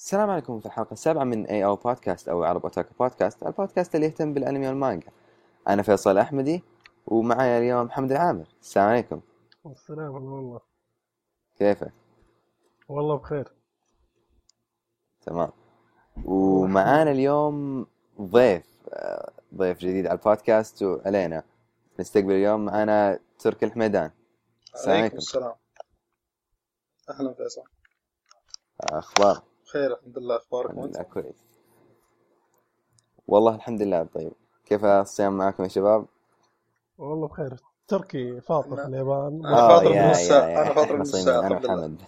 السلام عليكم في الحلقة السابعة من AO Podcast أو Arab Otaku Podcast البودكاست اللي يهتم بالأنمي والمانجا. أنا فيصل أحمدي ومعي اليوم محمد العامر. السلام عليكم. السلام والله كيفك؟ والله بخير. تمام. ومعانا اليوم ضيف آه، ضيف جديد على البودكاست وعلينا. نستقبل اليوم معانا تركي الحميدان. السلام عليكم السلام. أهلا فيصل. أخبار بخير الحمد لله. اخباركم الحمد أنت؟ لله كويس. والله الحمد لله. طيب كيف الصيام معكم يا شباب؟ والله بخير. تركي فاطر في اليابان. أنا آه فاطر من الساعة- يا أنا فاطر من الساعة، أنا. وحمد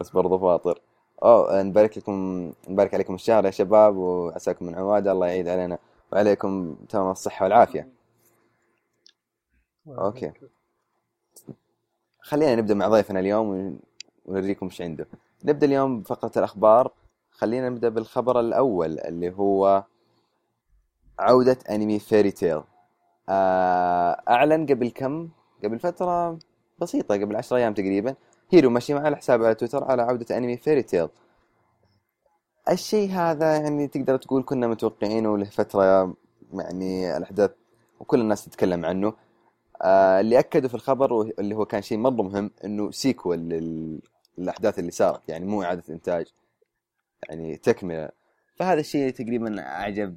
بس برضو فاطر. أوه نبارك لكم نبارك عليكم الشهر يا شباب وعساكم من عواد الله يعيد علينا. وعليكم تمام الصحة والعافية. Okay. خلينا نبدأ مع ضيفنا اليوم ونوريكم إيش عنده. نبدأ اليوم بفقرة الأخبار. خلينا نبدأ بالخبر الأول اللي هو عودة أنمي Fairy Tail آه، أعلن قبل كم؟ قبل فترة بسيطة قبل عشر أيام تقريبا. هيرو ماشيما الحساب على تويتر على عودة أنمي Fairy Tail الشيء هذا يعني تقدر تقول كنا متوقعينه له فترة يعني الأحداث وكل الناس تتكلم عنه. آه، اللي أكدوا في الخبر وه- اللي هو كان شيء مرة مهم إنه sequel للأحداث اللي صارت يعني مو إعادة إنتاج يعني تكملة. فهذا الشيء تقريبا أعجب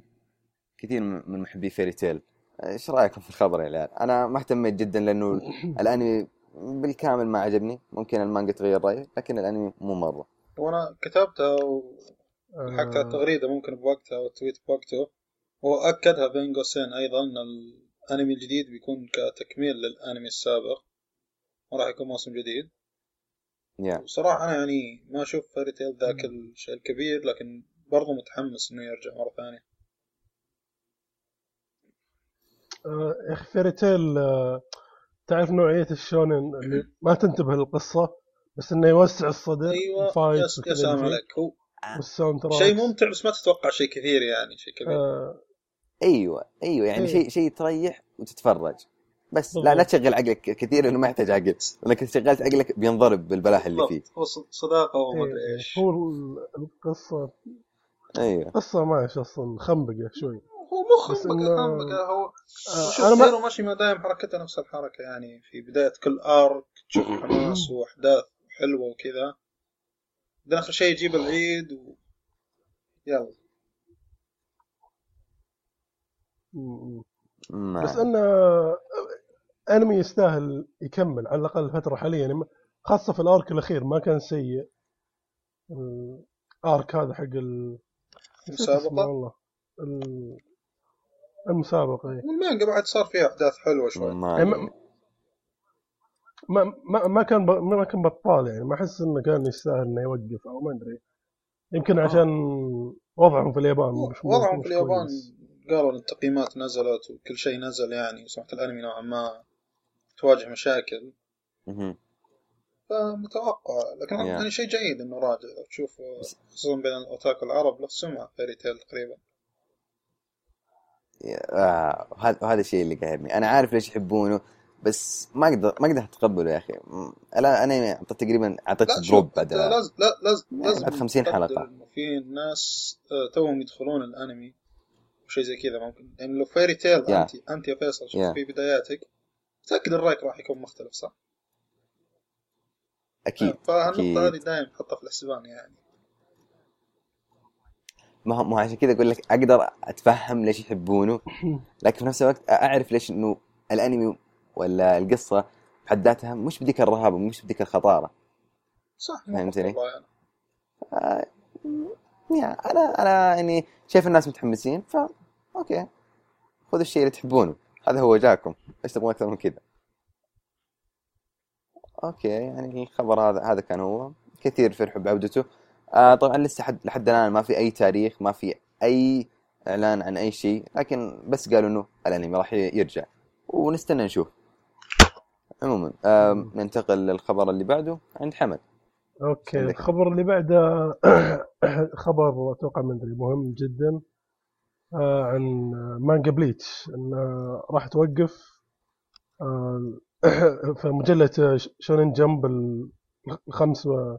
كثير من من محبي Fairy Tail إيش رأيكم في الخبر يا العيال؟ أنا ما اهتميت جدا لأنه الأنمي بالكامل ما عجبني ممكن المانجا تغير رأيي لكن الأنمي مو مرة. وأنا كتبتها وحكت آه. التغريدة ممكن بوقتها وال tweet بوقته. واكدها بين قوسين أيضا إن الأنمي الجديد بيكون كتكميل للأنمي السابق ما راح يكون موسم جديد. يا وصراحة أنا يعني ما أشوف فيري تيل ذاك الشيء الكبير لكن برضو متحمس إنه يرجع مرة ثانية. آه، يا أخي فيري تيل آه، تعرف نوعية الشونن اللي ما تنتبه للقصة بس إنه يوسع الصدر أيوه يا سلام عليك. هو وال soundtrack. شيء ممتع بس ما تتوقع شيء كثير يعني شيء كبير. آه. أيوه أيوه يعني إيه. شيء شيء تريح وتتفرج. بس لا بالضبط. لا تشغل عقلك كثير لأنه ما يحتاج عقل. لأنك شغلت عقلك بينضرب بالبلاح اللي فيه. هو ص- صداقة وما أدري إيه، إيش. هو ال- القصة أيوه. قصة معش أصلا خنبقة شوي. هو مو إنه- خنبقة. هو آه شوف أنا ما ماشي ما دايم حركته نفس الحركة يعني. في بداية كل arc تشوف حماس وأحداث حلوة وكذا. بعدين آخر شيء يجيب العيد و... يلا. م- م. ما بس إنه انمي يستاهل يكمل على الأقل فترة حاليا يعني خاصة في الأرك الأخير ما كان سيء. الأرك هذا حق ال... المسابقة؟ والله. ال- المسابقة إيه. والمانجا بعد صار فيها أحداث حلوة شوي. ما يعني ما ما ما, ما كان ب... ما كان بطال يعني ما أحس إنه كان يستاهل إنه يوقف أو ما أدري. يمكن عشان وضعهم في اليابان مش وضعهم مش في اليابان. قالوا إن التقييمات نزلت وكل شيء نزل يعني وسمعت الأنمي نوعا ما تواجه مشاكل مهم. فمتوقع لكن Yeah. يعني شيء جيد إنه راجع تشوف خصوصا بين الاوتاكو العرب له سمعه فيري تيل تقريبا آه، هذا هذا الشيء اللي قاهرني أنا عارف ليش يحبونه بس ما أقدر ما أقدر أتقبله يا أخي أنا أنا أعطيت تقريبا أعطيت drop بعد لازم لا لازم يعني لازم بعد 50 تقدر حلقة. إنه في ناس آه، توهم يدخلون الأنمي وشيء زي كذا ممكن يعني لو فيري تيل Yeah. انت انت يا فيصل شوف Yeah. في بداياتك متأكد ان رايك راح يكون مختلف صح؟ أكيد فالنقطه أكيد هذه دائما حطها في الحسبان يعني ما هو ما هو عشان كذا أقول لك أقدر أتفهم ليش يحبونه لكن في نفس الوقت أعرف ليش إنه الأنمي ولا القصة بحد ذاتها مش بذيك الرهابه مش بذيك الخطارة صح فهمتني؟ يعني. آه، يعني أنا أنا يعني شايف الناس متحمسين ف okay خذوا الشيء اللي تحبونه هذا هو جاكم إيش تبغون أكثر من كذا؟ okay يعني الخبر هذا هذا كان هو. كثير فرحوا بعودته آه طبعا لسه حد لحد الآن ما في أي تاريخ ما في أي إعلان عن أي شيء لكن بس قالوا إنه الأنمي راح يرجع. ونستنى نشوف. عموما آه ننتقل للخبر اللي بعده عند حمد. okay. الخبر اللي بعده خبر أتوقع ما أدري مهم جدا. عن مانجا بليتش انه راح توقف آه في مجلة شونين جمب الخمس و...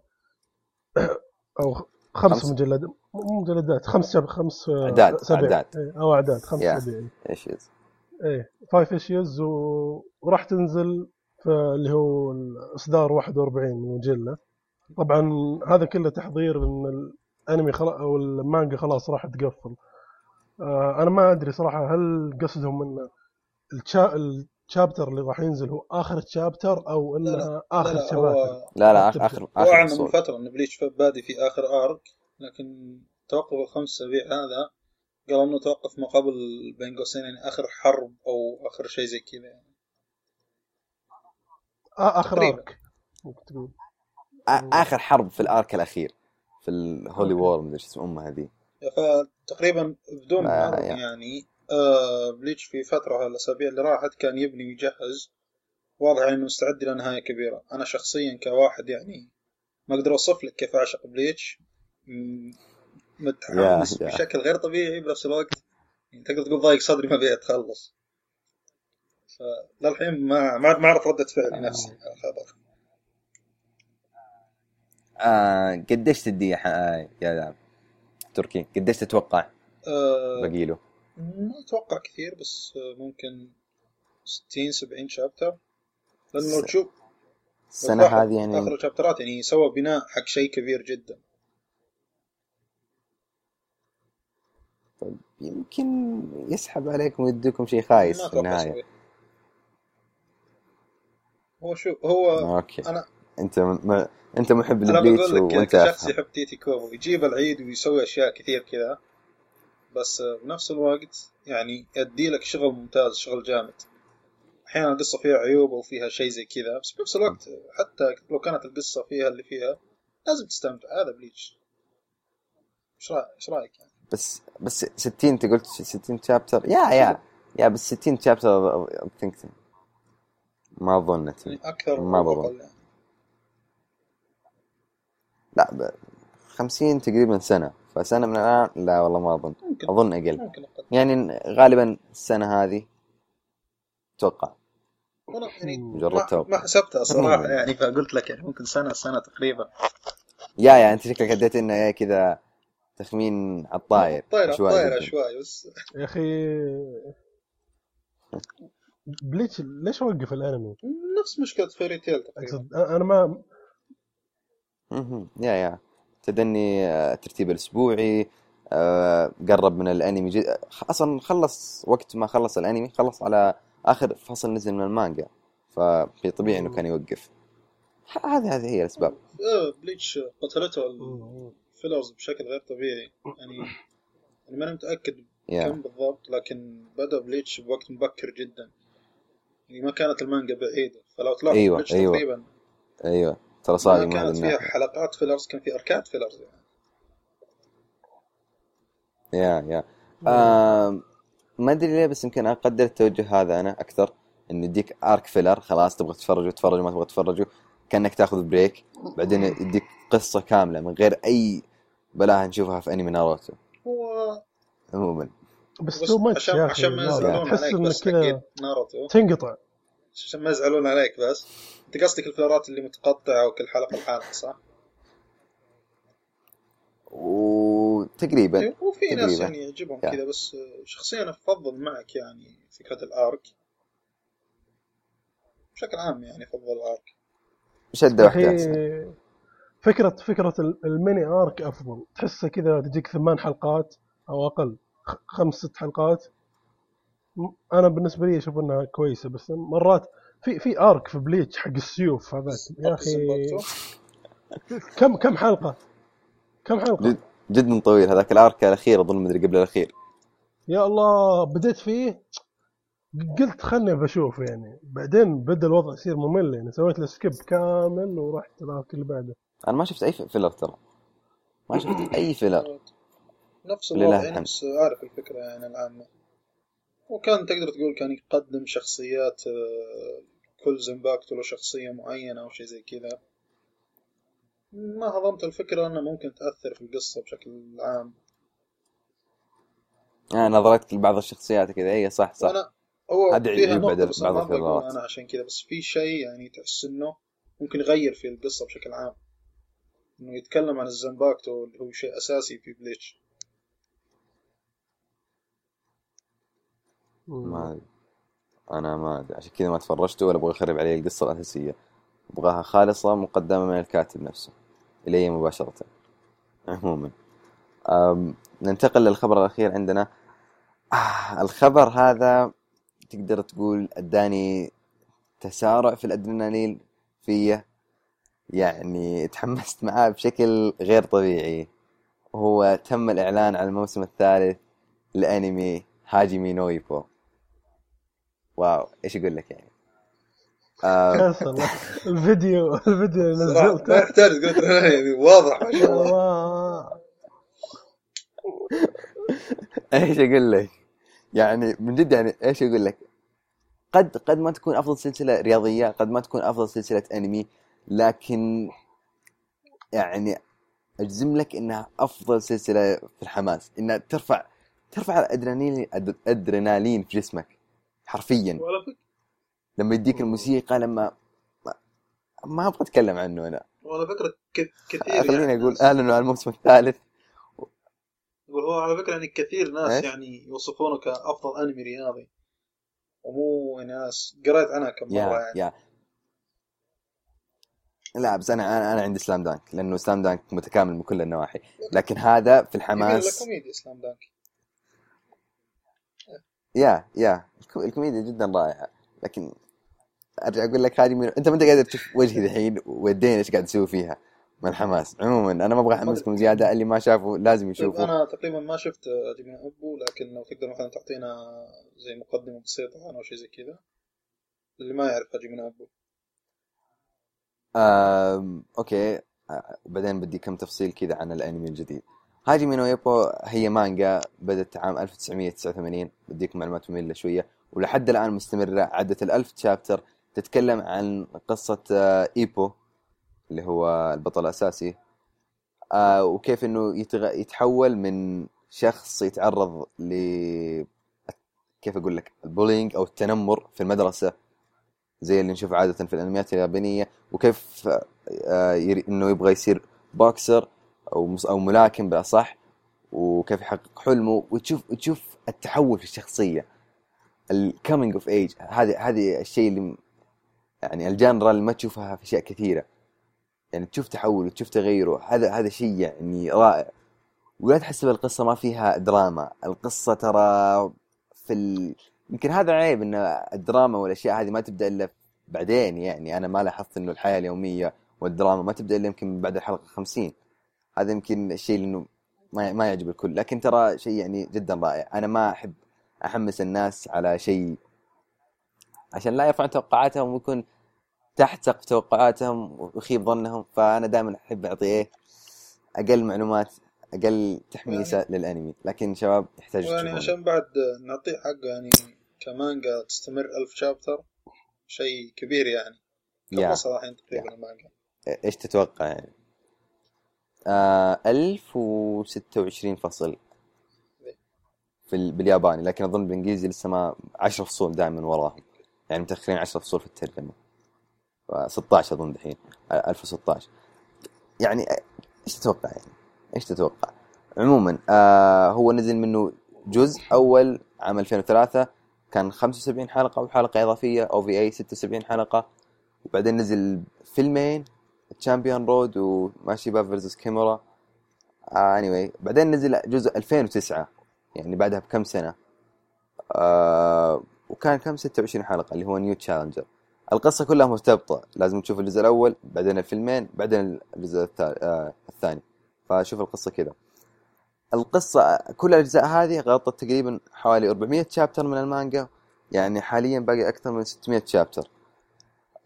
أو خمس خمس؟ مجلدات مو مجلدات خمس شب خمس آه، أعداد، اسابيع أعداد. إيه، أو أعداد خمس يا. اسابيع إيش يز إيه five issues و... وراح تنزل في اللي هو الإصدار 41 من مجلة طبعا هذا كله تحضير إن الأنمي خلاص أو المانجا خلاص راح تقفل آه أنا ما أدري صراحة هل قصدهم إن ال cha... ال chapter اللي راح ينزل هو آخر chapter أو لا انها لا آخر لا chapter هو لا لا. اخر هو اخر اعلن من فترة إن بليتش بادي في آخر arc لكن توقف الخمس أسابيع هذا قال إنه توقف ما قبل بين قوسين يعني آخر حرب أو آخر شيء زي كذا يعني آه آخر تقريباً. arc ممكن تقول آ- آخر حرب في ال arc الأخير في ال holy. war مدري إيش اسمه أمها هذه فتقريبا بدون ما- معارض يا. يعني آه بليتش في فترة الأسابيع اللي راحت كان يبني ويجهز واضح يعني إنه مستعد إلى نهاية كبيرة. أنا شخصيا كواحد يعني ما أقدر أوصف لك كيف أعشق بليتش. متحمس. بشكل غير طبيعي بنفس الوقت. يعني تقدر تقول ضايق صدري ما ابي اتخلص فللحين ما ما ما اعرف ردة فعلي نفسي على الخبر آه قديش تدي ح- آه يا تركي؟ قديش تتوقع أه باقي له ما أتوقع كثير بس آه، ممكن 60 70 شابتر لأنه تشوف السنة لاحظ هذه يعني آخر الشابترات يعني سوى بناء حق شيء كبير جدا. يمكن يسحب عليكم ويديكم شيء خايس في يسوي هو شو هو okay. أنا انت م... انت محب لبليتش بقول لك وأنت أفهم. يحب تايتي كوبو يجيب العيد ويسوي أشياء كثير كذا بس بنفس الوقت يعني يدي لك شغل ممتاز شغل جامد. أحيانا القصة فيها عيوب أو فيها شيء زي كذا بس بنفس الوقت حتى لو كانت القصة فيها اللي فيها لازم تستمتع. هذا بليتش. إيش رايك إيش رأيك يعني؟ بس بس 60 أنت قلت 60 chapter يا يا يا بس 60 شابتر ثينك ما أظن أكثر ما بظن. لا ب... 50 تقريبا سنة. فسنة من الآن لا والله ما أظن. ممكن. أظن أقل. ممكن أقل. يعني غالبا السنة هذه أتوقع وأنا يعني مجرد ما, توقع. ما حسبتها صراحة. يعني فقلت لك يعني ممكن سنة سنة تقريبا. يا يا أنت شكلك أديت إنه يا كذا تخمين على الطاير طايره جداً. شوي بس. يا أخي بليتش ليش وقف الأنمي؟ نفس مشكلة فيري تيل تقريبا. أقصد أنا ما مهم. يا يا. تدني آه، الترتيب الأسبوعي آه، قرب من الأنمي جد... أصلا خلص وقت ما خلص الأنمي خلص على آخر فصل نزل من المانجا ففي طبيعي إنه كان يوقف. ه- هذه هذه هي الأسباب. آه، بليتش قتلته. ال fillers بشكل غير طبيعي. يعني يعني ماني متأكد يا. كم بالضبط لكن بدأ بليتش بوقت مبكر جدا. يعني ما كانت المانجا بعيدة فلو تلاحظ أيوة، بليتش أيوة. تقريبا أيوه. ترى هذا كانت فيها حلقات fillers كان في اركات fillers يعني. يا يا. آم، ما أدري ليه بس يمكن أقدر التوجه هذا أنا أكثر انه يديك arc filler خلاص تبغى تتفرج تتفرج ما تبغى تتفرج كأنك تأخذ break بعدين يديك قصة كاملة من غير أي بلاها نشوفها في أنمي ناروتو. هو عموما. بس too much عشان ما يزعلون عليك بس كذا تنقطع. عشان ما يزعلون عليك بس. انت قصدك الفيلرات اللي متقطعة وكل حلقة لحالها صح؟ وتقريبا أيوة، وفي ناس تقريبا. يعني يعجبهم. كذا بس شخصيا أفضل معك يعني فكرة ال arc. بشكل عام يعني أفضل ال arc. شدة واحدة أحسن. فكرة ال- ال mini arc أفضل. تحسه كذا تجيك ثمان حلقات أو أقل خ- خمس ست حلقات. أنا بالنسبة لي أشوف إنها كويسة بس مرات في في arc في بليتش حق السيوف هذاك. يا أخي. كم كم حلقة؟ كم حلقة؟ جد جدا طويل. هذاك ال arc الأخير أظن مدري قبل الأخير. يا الله بديت فيه قلت خلني بشوف يعني. بعدين بدأ الوضع يصير ممل يعني. سويت له skip كامل ورحت ال arc اللي بعده. أنا ما شفت أي filler ترى. ما شفت أي filler نفس الوضع. بس عارف الفكرة يعني العامة. وكان تقدر تقول كان يقدم شخصيات آه، كل زانباكتو له شخصية معينة أو شيء زي كذا. ما هضمت الفكرة انها ممكن تأثر في القصة بشكل عام. أنا نظرتك لبعض الشخصيات كذا. اي صح صح. وأنا هو هذا فيها بعد نقطة بس أنا بعض الفيلرات. أنا عشان كذا بس في شيء يعني تحس إنه ممكن يغير في القصة بشكل عام. إنه يتكلم عن الزنباكتو اللي هو شيء أساسي في بليتش. ما أدري. أنا ما أدري. عشان كذا ما تفرجت ولا أبغى أخرب علي القصة الاساسيه أبغاها خالصة مقدمة من الكاتب نفسه. إلي مباشرة. عموما. ننتقل للخبر الأخير عندنا. آه الخبر هذا تقدر تقول أداني تسارع في الأدرينالين فيه. يعني تحمست معاه بشكل غير طبيعي. هو تم الإعلان عن الموسم الثالث لأنمي هاجيمي نويبو. واو إيش أقول لك يعني؟ آه الفيديو الفيديو اللي صراحة ما نزلته. يحتاج قلت يعني واضح ما شاء الله. الله. إيش أقول لك؟ يعني من جد يعني إيش أقول لك؟ قد قد ما تكون أفضل سلسلة رياضية قد ما تكون أفضل سلسلة أنمي لكن يعني أجزم لك إنها أفضل سلسلة في الحماس إنها ترفع ترفع الأدرينالين الادرينالين في جسمك. حرفيا. لما يديك الموسيقى لما ما, أبغى أتكلم عنه أنا. وعلى فكرة ك- كثير خليني يعني أقول أعلنوا عن الموسم الثالث. وهو على فكرة يعني كثير ناس إيش؟ يعني يوصفونه كأفضل أنمي رياضي. ومو ناس قريت عنها كم يا يعني. يا. لا بس أنا أنا أنا عندي سلام دانك لأنه سلام دانك متكامل من كل النواحي. لكن هذا في الحماس لكوميديا إسلام دانك يا يا. الكو- الكوميديا جدا رائعة. لكن أرجع أقول لك هذه من... أنت ما أنت قادر تشوف وجهي الحين ويدين إيش قاعد أسوي فيها. من الحماس. عموما أنا ما أبغى احمسكم زياده اللي ما شافه لازم طيب يشوفه أنا تقريبا ما شفت جيمي أبو لكن لو تقدر مثلا تعطينا زي مقدمة بسيطة عنه أو شيء زي كذا. اللي ما يعرف جيمي أبو. آم... okay. آه، بعدين بدي كم تفصيل كذا عن الأنمي الجديد. هاجيمي نو إيبو هي مانجا بدت عام 1989 بديكم معلومات مملة شوية. ولحد الآن مستمرة. عدت الألف chapter تتكلم عن قصة آه، إيبو اللي هو البطل الأساسي. آه، وكيف إنه يتغ... يتحول من شخص يتعرض ل كيف أقول لك؟ ال bullying أو التنمر في المدرسة. زي اللي نشوفه عادة في الأنميات اليابانية. وكيف آه،. إنه يبغى يصير بوكسر أو أو ملاكم بأصح وكيف يحقق حلمه وتشوف تشوف التحول في الشخصية. ال coming of age هذه هذه الشيء اللي يعني ال genre اللي ما تشوفها في أشياء كثيرة. يعني تشوف تحول وتشوف تغيره هذا هذا شيء يعني رائع. ولا تحسب القصة ما فيها دراما. القصة ترى في ال... يمكن هذا عيب إن الدراما والأشياء هذه ما تبدأ إلا بعدين يعني. أنا ما لاحظت إنه الحياة اليومية والدراما ما تبدأ إلا يمكن بعد الحلقة 50 هذا يمكن الشيء اللي إنه ما ما يعجب الكل. لكن ترى شيء يعني جدا رائع. أنا ما أحب أحمس الناس على شيء عشان لا يرفعون توقعاتهم ويكون تحت سقف توقعاتهم ويخيب ظنهم. فأنا دائما أحب أعطي إيه أقل معلومات أقل تحميسه للأنمي. لكن شباب يحتاج يعني. عشان بعد نعطيه حقه يعني كمانجا تستمر ألف شابتر شيء كبير يعني. كم. وصل الحين تقريبا المانجا؟ إيش تتوقع يعني؟ آه 1026 فصل. في ال... بالياباني لكن أظن بالإنجليزي لسه ما 10 فصول دائما وراهم. يعني متأخرين 10 فصول في الترجمة. ف 16 أظن دحين. آه، 1016 يعني آه، إيش تتوقع يعني؟ إيش تتوقع؟ عموما آه هو نزل منه جزء أول عام 2003 كان 75 حلقة وحلقة إضافية أو في أي 76 حلقة. وبعدين نزل فيلمين. Champion Road وماشيبا versus كيمورا آه anyway بعدين نزل جزء 2009 يعني بعدها بكم سنة. آه وكان كم؟ 26 حلقة اللي هو New Challenger القصة كلها مرتبطة لازم تشوف الجزء الأول بعدين الفيلمين بعدين الجزء آه الثاني. فشوف القصة كذا. القصة كل الأجزاء هذه غطت تقريبا حوالي 400 شابتر من المانجا يعني حاليا باقي أكثر من 600 شابتر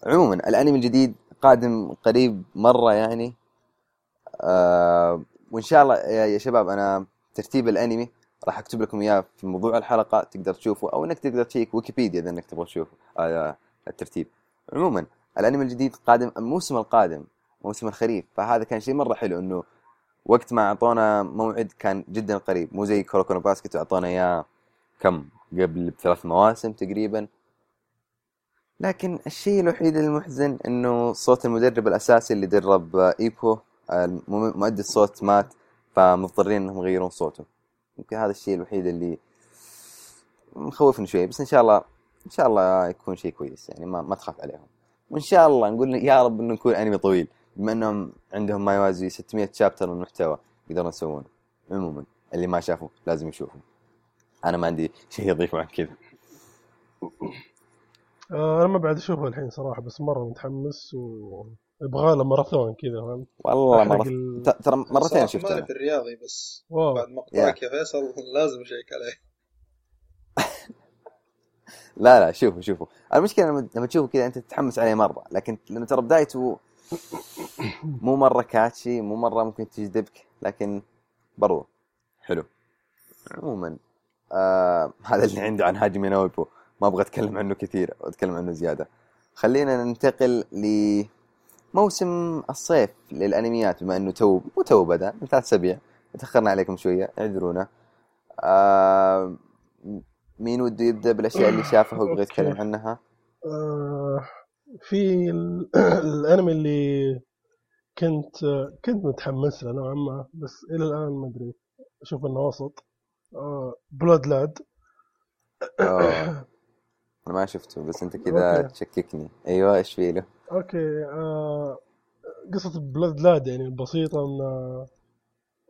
عموما الأنمي الجديد قادم قريب مرة يعني. آه وإن شاء الله يا شباب أنا ترتيب الأنمي راح أكتب لكم إياه في موضوع الحلقة تقدر تشوفه أو إنك تقدر تشيك ويكيبيديا إذا إنك تبغى تشوفه آه الترتيب. عموما الأنمي الجديد قادم الموسم القادم موسم الخريف فهذا كان شيء مرة حلو إنه وقت ما أعطونا موعد كان جدا قريب مو زي كوروكو نو باسكت أعطونا إياه كم؟ قبل بثلاث مواسم تقريبا. لكن الشيء الوحيد المحزن إنه صوت المدرب الأساسي اللي درب ايبو مؤدي الصوت مات فمضطرين إنهم يغيرون صوته. يمكن هذا الشيء الوحيد اللي مخوفني شوي بس إن شاء الله إن شاء الله يكون شيء كويس يعني ما, ما تخاف عليهم. وإن شاء الله نقول يا رب انه يكون أنمي طويل بما إنهم عندهم ما يوازي 600 شابتر من المحتوى يقدرون يسوونه. عموما اللي ما شافه لازم يشوفه أنا ما عندي شيء اضيفه عن كذا. أنا ما بعد أشوفه الحين صراحة بس مرة متحمس ويبغى له ماراثون كذا فهمت؟ والله مرة ال- ترى مرتين شفته مالي أنا. في الرياضي بس واو. بعد مقطعك يا فيصل لازم أشيك عليه. لا لا شوفوا شوفوا المشكلة لما لما تشوفه كذا أنت تتحمس عليه مرة لكن لأنه ترى بدايته مو مرة كاتشي مو مرة ممكن تجذبك لكن برضو حلو. عموما آه هذا اللي عندي عن هاجمي نويبو. ما أبغى أتكلم عنه كثير أتكلم عنه زيادة. خلينا ننتقل لموسم الصيف للأنميات بما إنه تو مو تو بدا من ثلاث أسابيع. تاخرنا عليكم شوية اعذرونا. آه مين وده يبدأ بالأشياء اللي شافها ويبغى يتكلم. عنها؟ آه، في ال- الأنمي اللي كنت كنت متحمس له نوعا ما بس إلى الآن ما أدري أشوف إنه وسط. بلود لاد آه. أنا ما شفته بس أنت كذا. تشككني أيوه إيش فيه له okay آه، قصة بلود لاد يعني بسيطة إن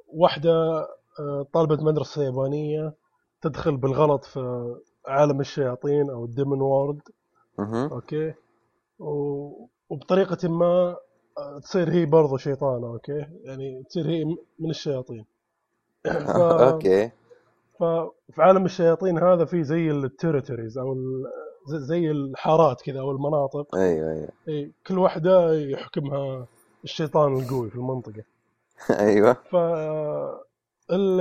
واحدة آه، طالبة مدرسة يابانية تدخل بالغلط في عالم الشياطين أو ال demon world. okay و- وبطريقة ما آه، تصير هي برضو شيطانة okay يعني تصير هي من الشياطين ف... okay ففي عالم الشياطين هذا في زي ال territories أو. زي- الحارات كذا أو المناطق. أيوه أيوه. إي، كل واحدة يحكمها الشيطان القوي في المنطقة. أيوه. ف ال...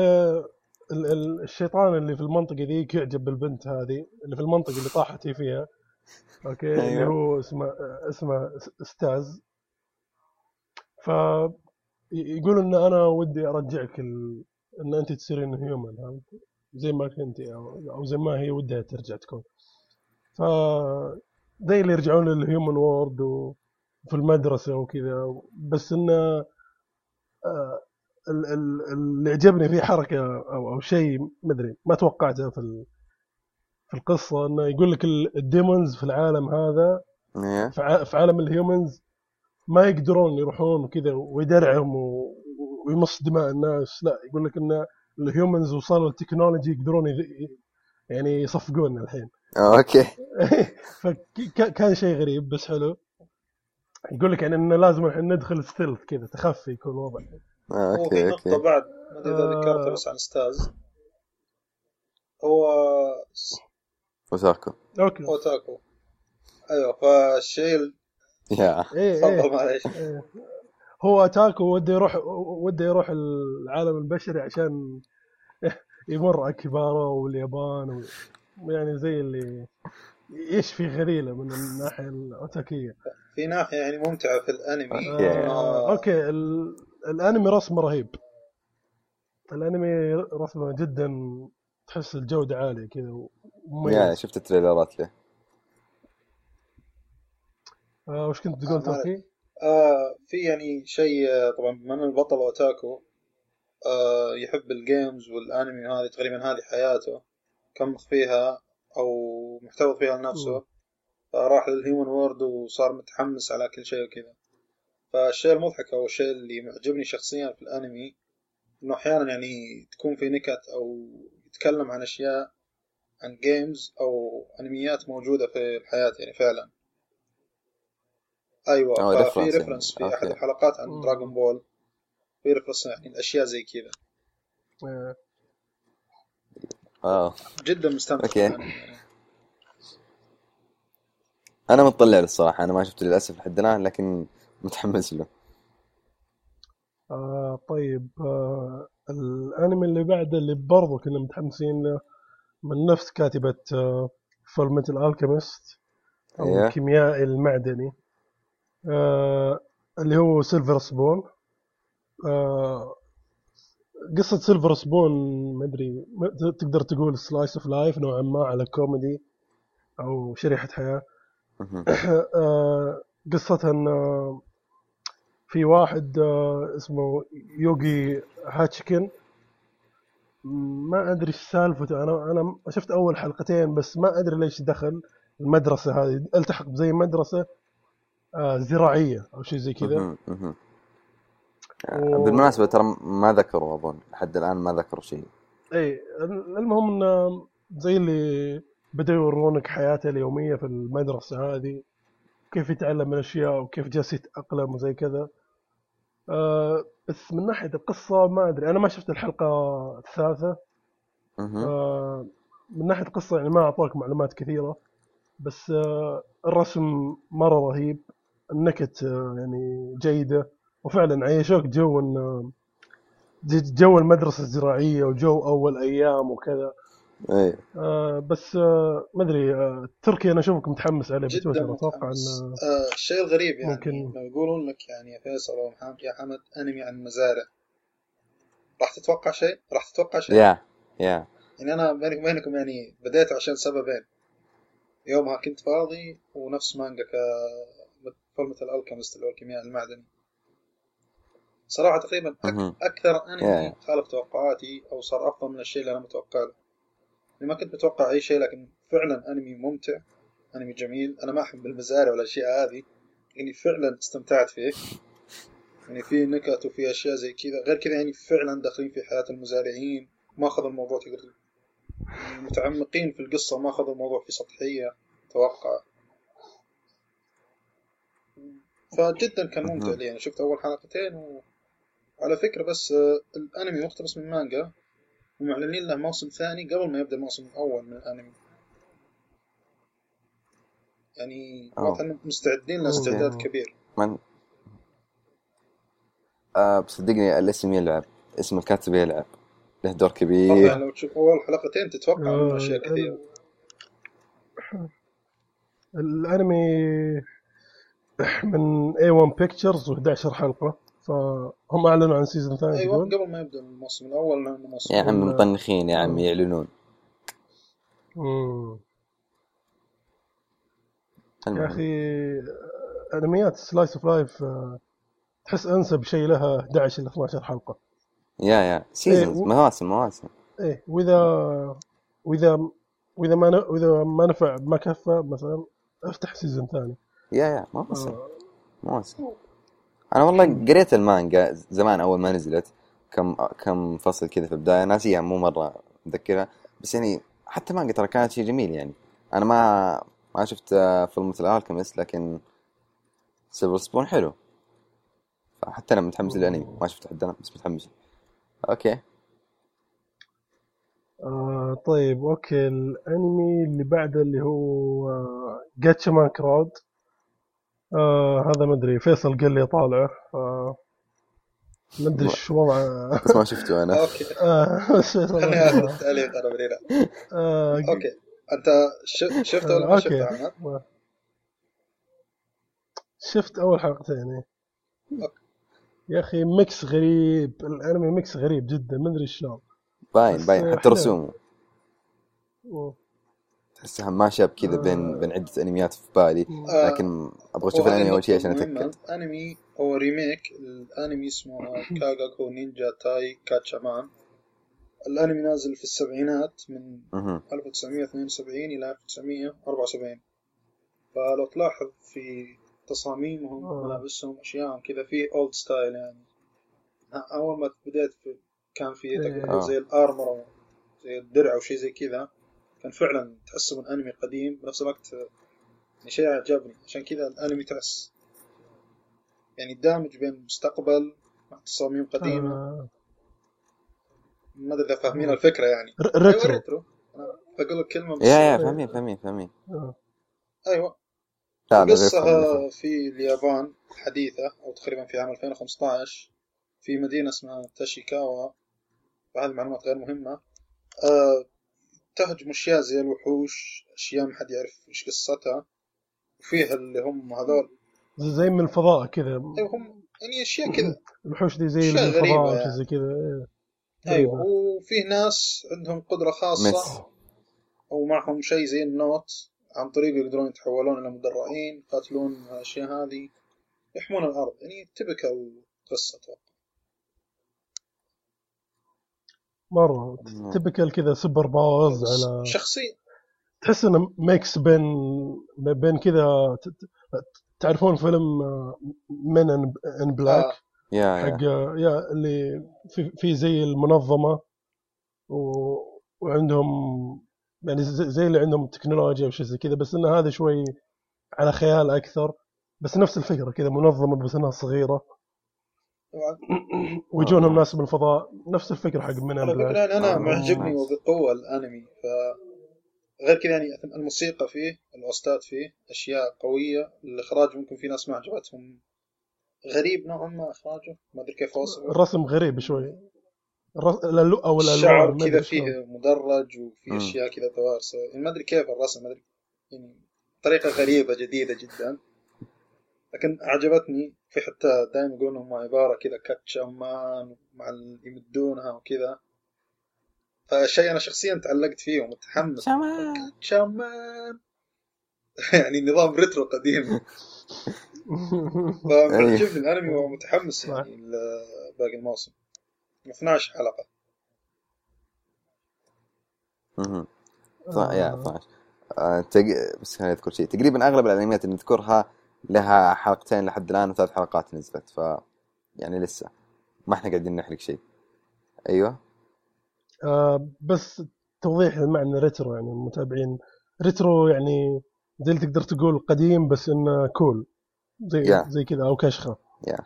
ال... ال- الشيطان اللي في المنطقة ذيك يعجب بالبنت هذه اللي في المنطقة اللي طاحت هي فيها. okay؟ اللي أيوه. هو اسمه اسمه ستاز ف يقول إن أنا ودي أرجعك ال... إن أنت تصيرين human زي ما كنتي أو أو زي ما هي ودها ترجع تكون. ف زي اللي يرجعون لل human world وفي المدرسة وكذا. بس انه آه، ال- ال- اللي عجبني فيه حركة أو أو شيء مدري ما توقعته في في القصة إنه يقول لك ال- ال demons في العالم هذا أيوه في عالم ال humans ما يقدرون يروحون وكذا ويدرعهم ويمص دماء الناس. لا يقول لك إن ال humans وصلوا ال technology يقدرون يعني يصفقون الحين. okay. فكان شيء غريب بس حلو. يقول لك يعني إنه لازم الحين ندخل stealth كذا تخفي يكون الوضع في okay. نقطة okay بعد ما أدري إذا آه. ذكرتها بس عن ستاز. هو وساكو okay أوتاكو. أيوه فالشيء ال- يا. إيه تفضل إيه معليش. إيه. هو أوتاكو وده يروح وده يروح العالم البشري عشان يمر أكيهابارا واليابان و... يعني زي اللي يشفي غليله من الناحية الأوتاكية. في ناحية يعني ممتعة في الأنمي. okay. إنه آه okay ال... الأنمي رسمه رهيب. الأنمي رسمه جدا تحس الجودة عالية كذا يا ومميز شفت التريلرات له. آه وش كنت تقول آه، توكي؟ آه في يعني شيء آه، طبعا بما ان البطل اوتاكو آه يحب ال games والأنمي هذه تقريبا هذه حياته. كم فيها أو محتوى فيها. لنفسه فراح لل human world وصار متحمس على كل شيء وكذا فالشيء المضحك أو الشيء اللي معجبني شخصيا في الأنمي إنه أحيانا يعني تكون في نكت أو يتكلم عن أشياء عن games أو أنميات موجودة في الحياة يعني فعلا أيوه أو ففي reference يعني. reference في أحد okay. الحلقات عن. Dragon Ball في reference يعني الاشياء زي كذا آه آه. جدا مستمتع. يعني. أنا متطلع له الصراحة أنا ما شفته للأسف لحد الآن لكن متحمس له. آه طيب آه الأنمي اللي بعده اللي برضو كنا متحمسين له من نفس كاتبة آه Fullmetal Alchemist أو الكيميائي المعدني آه اللي هو Silver Spoon آه قصة Silver Spoon ما أدري تقدر تقول slice of life نوعا ما على كوميدي أو شريحة حياة. آه، قصتها إن في واحد آه، اسمه يوغي هاتشكن ما أدري إيش سالفته أنا أنا شفت أول حلقتين بس ما أدري ليش دخل المدرسة هذه التحق بزي مدرسة آه، زراعية أو شيء زي كذا. و- بالمناسبة ترى ما ذكروا أظن لحد الآن ما ذكروا شيء. إي المهم انه زي اللي بدأوا يورونك حياته اليومية في المدرسة هذه كيف يتعلم من اشياء وكيف جالس يتأقلم وزي كذا. آه بس من ناحية القصة ما أدري أنا ما شفت الحلقة الثالثة. آه من ناحية القصة يعني ما أعطاك معلومات كثيرة بس آه الرسم مرة رهيب النكت آه يعني جيدة. وفعلا عيشوك جو إن ج- جو المدرسة الزراعية وجو أول أيام وكذا. إيه. آه بس آه ما أدري آه تركي أنا أشوفك متحمس عليه جدا بتويتر أتوقع إنه آه الشيء الغريب يعني. ممكن- لو يقولون لك يعني يا فيصل أو محمد يا حمد أنمي عن المزارع راح تتوقع شيء؟ راح تتوقع شيء؟ يا يا يعني أنا بينك وبينكم يعني بديت عشان سببين. يومها كنت فاضي ونفس مانجا ك فورمة الالكيمست اللي هو الكيمياء المعدني. صراحة تقريبا أك- أنمي يا. خالف توقعاتي أو صار أفضل من الشيء اللي أنا متوقع له. يعني ما كنت متوقع أي شيء لكن فعلا أنمي ممتع أنمي جميل. أنا ما أحب المزارع والأشياء هذه. يعني فعلا استمتعت فيه. يعني في نكت وفي أشياء زي كذا. غير كذا يعني فعلا داخلين في حياة المزارعين. ما أخذ الموضوع تقدر يعني متعمقين في القصة ما أخذ الموضوع في سطحية توقع. فجدا كان ممتع. لي. يعني شفت أول حلقتين وعلى فكرة بس آه، الأنمي مقتبس من مانجا ومعلنين له موسم ثاني قبل ما يبدأ الموسم الأول من الأنمي. يعني مستعدين له استعداد أوه. كبير. من؟ آه بصدقني الاسم يلعب. اسم الكاتب يلعب. له دور طبعا كبير لو تشوف أول حلقتين تتوقع منه آه، أشياء كثيرة الأنمي من A1 Pictures و11 حلقة. فهم أعلنوا عن season ثاني أيوة تقول؟ قبل ما يبدأ الموسم الأول لأنه موسم يا عم ولا- مطنخين يا عم يعلنون. مم. يا. أخي أنميات slice of life تحس أنسب شيء لها 11 إلى 12 حلقة. yeah yeah. seasons إيه، و- مواسم مواسم. إيه وإذا وإذا وإذا ما ن... وإذا ما نفع ما كفى مثلا أفتح season ثاني. yeah yeah. مواسم. آه. مواسم. أنا والله قريت المانجا زمان أول ما نزلت كم كم فصل كذا في البداية ناسيها مو مرة متذكرها بس يعني حتى المانجا ترى كانت شيء جميل يعني. أنا ما ما شفت آه، Fullmetal Alchemist لكن Silver Spoon حلو. فحتى أنا متحمس للأنمي. ما شفت حد أنا بس متحمس. okay. آه طيب okay. الأنمي اللي بعده اللي هو آه Gatchaman Crowds آه هذا ما أدري. فيصل قال لي طالعه آه ما أدري إيش وضعه بس ما شفته أنا. okay. آه خليني أعرف التعليق أنا بريرة. آه okay. أنت ش- شفته ولا ما okay. شفته؟ شفت أول حلقتين. يا أخي mix غريب. الأنمي mix غريب جدا. ما أدري شلون. باين باين. حتى. رسومه. تحسها mashup كذا بين آه. بين عدة أنميات في بالي آه، لكن أبغى أشوف الأنمي أول شيء عشان أتأكد أنمي هو remake الأنمي اسمه كاغاكو نينجا تاي غاتشامان الأنمي نازل في السبعينات من مهم. 1972 إلى 1974 فلو تلاحظ في تصاميمهم آه. ملابسهم اشياء كذا في old style يعني أول ما بديت في كان في إيه. تقدر زي ال armor زي الدرع أو شيء زي كذا كان فعلا تحسه من أنمي قديم بنفس الوقت يعني شيء عجبني عشان كذا الأنمي تحس يعني دامج بين المستقبل مع تصاميم قديمة آه. ما أدري إذا فاهمين الفكرة يعني. retro retro أنا بقول لك كلمة بس يا يا فاهمين فاهمين فاهمين آه. أيوه. غير في اليابان حديثة أو تقريبا في عام 2015 في مدينة اسمها تاشيكاوا وهذه المعلومات غير مهمة. أه تهجم أشياء زي الوحوش أشياء ما حد يعرف إيش قصتها. وفيها اللي هم هذول. زي من الفضاء كذا. أيوة هم يعني أشياء كذا. الوحوش دي زي من الفضاء يعني. زي كذا. إيه. أيوة غريبة. وفيه ناس عندهم قدرة خاصة مس أو معهم شيء زي ال note عن طريقه يقدرون يتحولون إلى مدرعين يقاتلون الأشياء هذه يحمون الأرض. يعني typical قصة أتوقع. مرة. نعم. typical كذا super powers على شخصيا تحس إنه mix بين بين كذا ت- ت- تعرفون فيلم آه، Men in Black آه. يا حق يا اللي في, في زي المنظمة و... وعندهم يعني زي, زي اللي عندهم تكنولوجيا وشي زي كذا بس انه هذا شوي على خيال أكثر بس نفس الفكرة كذا منظمة بس إنها صغيرة. ويجونهم آه. ناس من الفضاء نفس الفكرة حق Men in Black فكرة يعني أنا آه. معجبني nice. وبقوة الأنمي ف غير كذا يعني الموسيقى فيه الاوستات فيه أشياء قوية الإخراج ممكن في ناس ما عجبتهم غريب نوعا ما إخراجه ما أدري كيف أوصفه الرسم غريب شوي الرس... أو الالوان الشعر كذا فيه. مدرج وفي. أشياء كذا توارثه يعني ما أدري كيف الرسم ما أدري يعني طريقة غريبة جديدة جدا لكن أعجبتني في حتى دائما يقولون انهم عبارة كذا كاتشامان مع اللي يمدونها وكذا. فشيء أنا شخصيا تعلقت فيه ومتحمس. كاتشامان يعني نظام ريترو قديم. فمعجبني الأنمي ومتحمس يعني باقي الموسم. 12 حلقة. صح يا 12 آه،. بس أذكر شيء. تقريبا أغلب الأنميات اللي نذكرها لها حلقتين لحد الآن وثلاث حلقات نزلت ف يعني لسه ما إحنا قاعدين نحرق شيء. أيوه. آه بس توضيح المعنى retro يعني المتابعين. retro يعني زي اللي تقدر تقول قديم بس إنه cool زي Yeah. زي كذا أو كشخة. yeah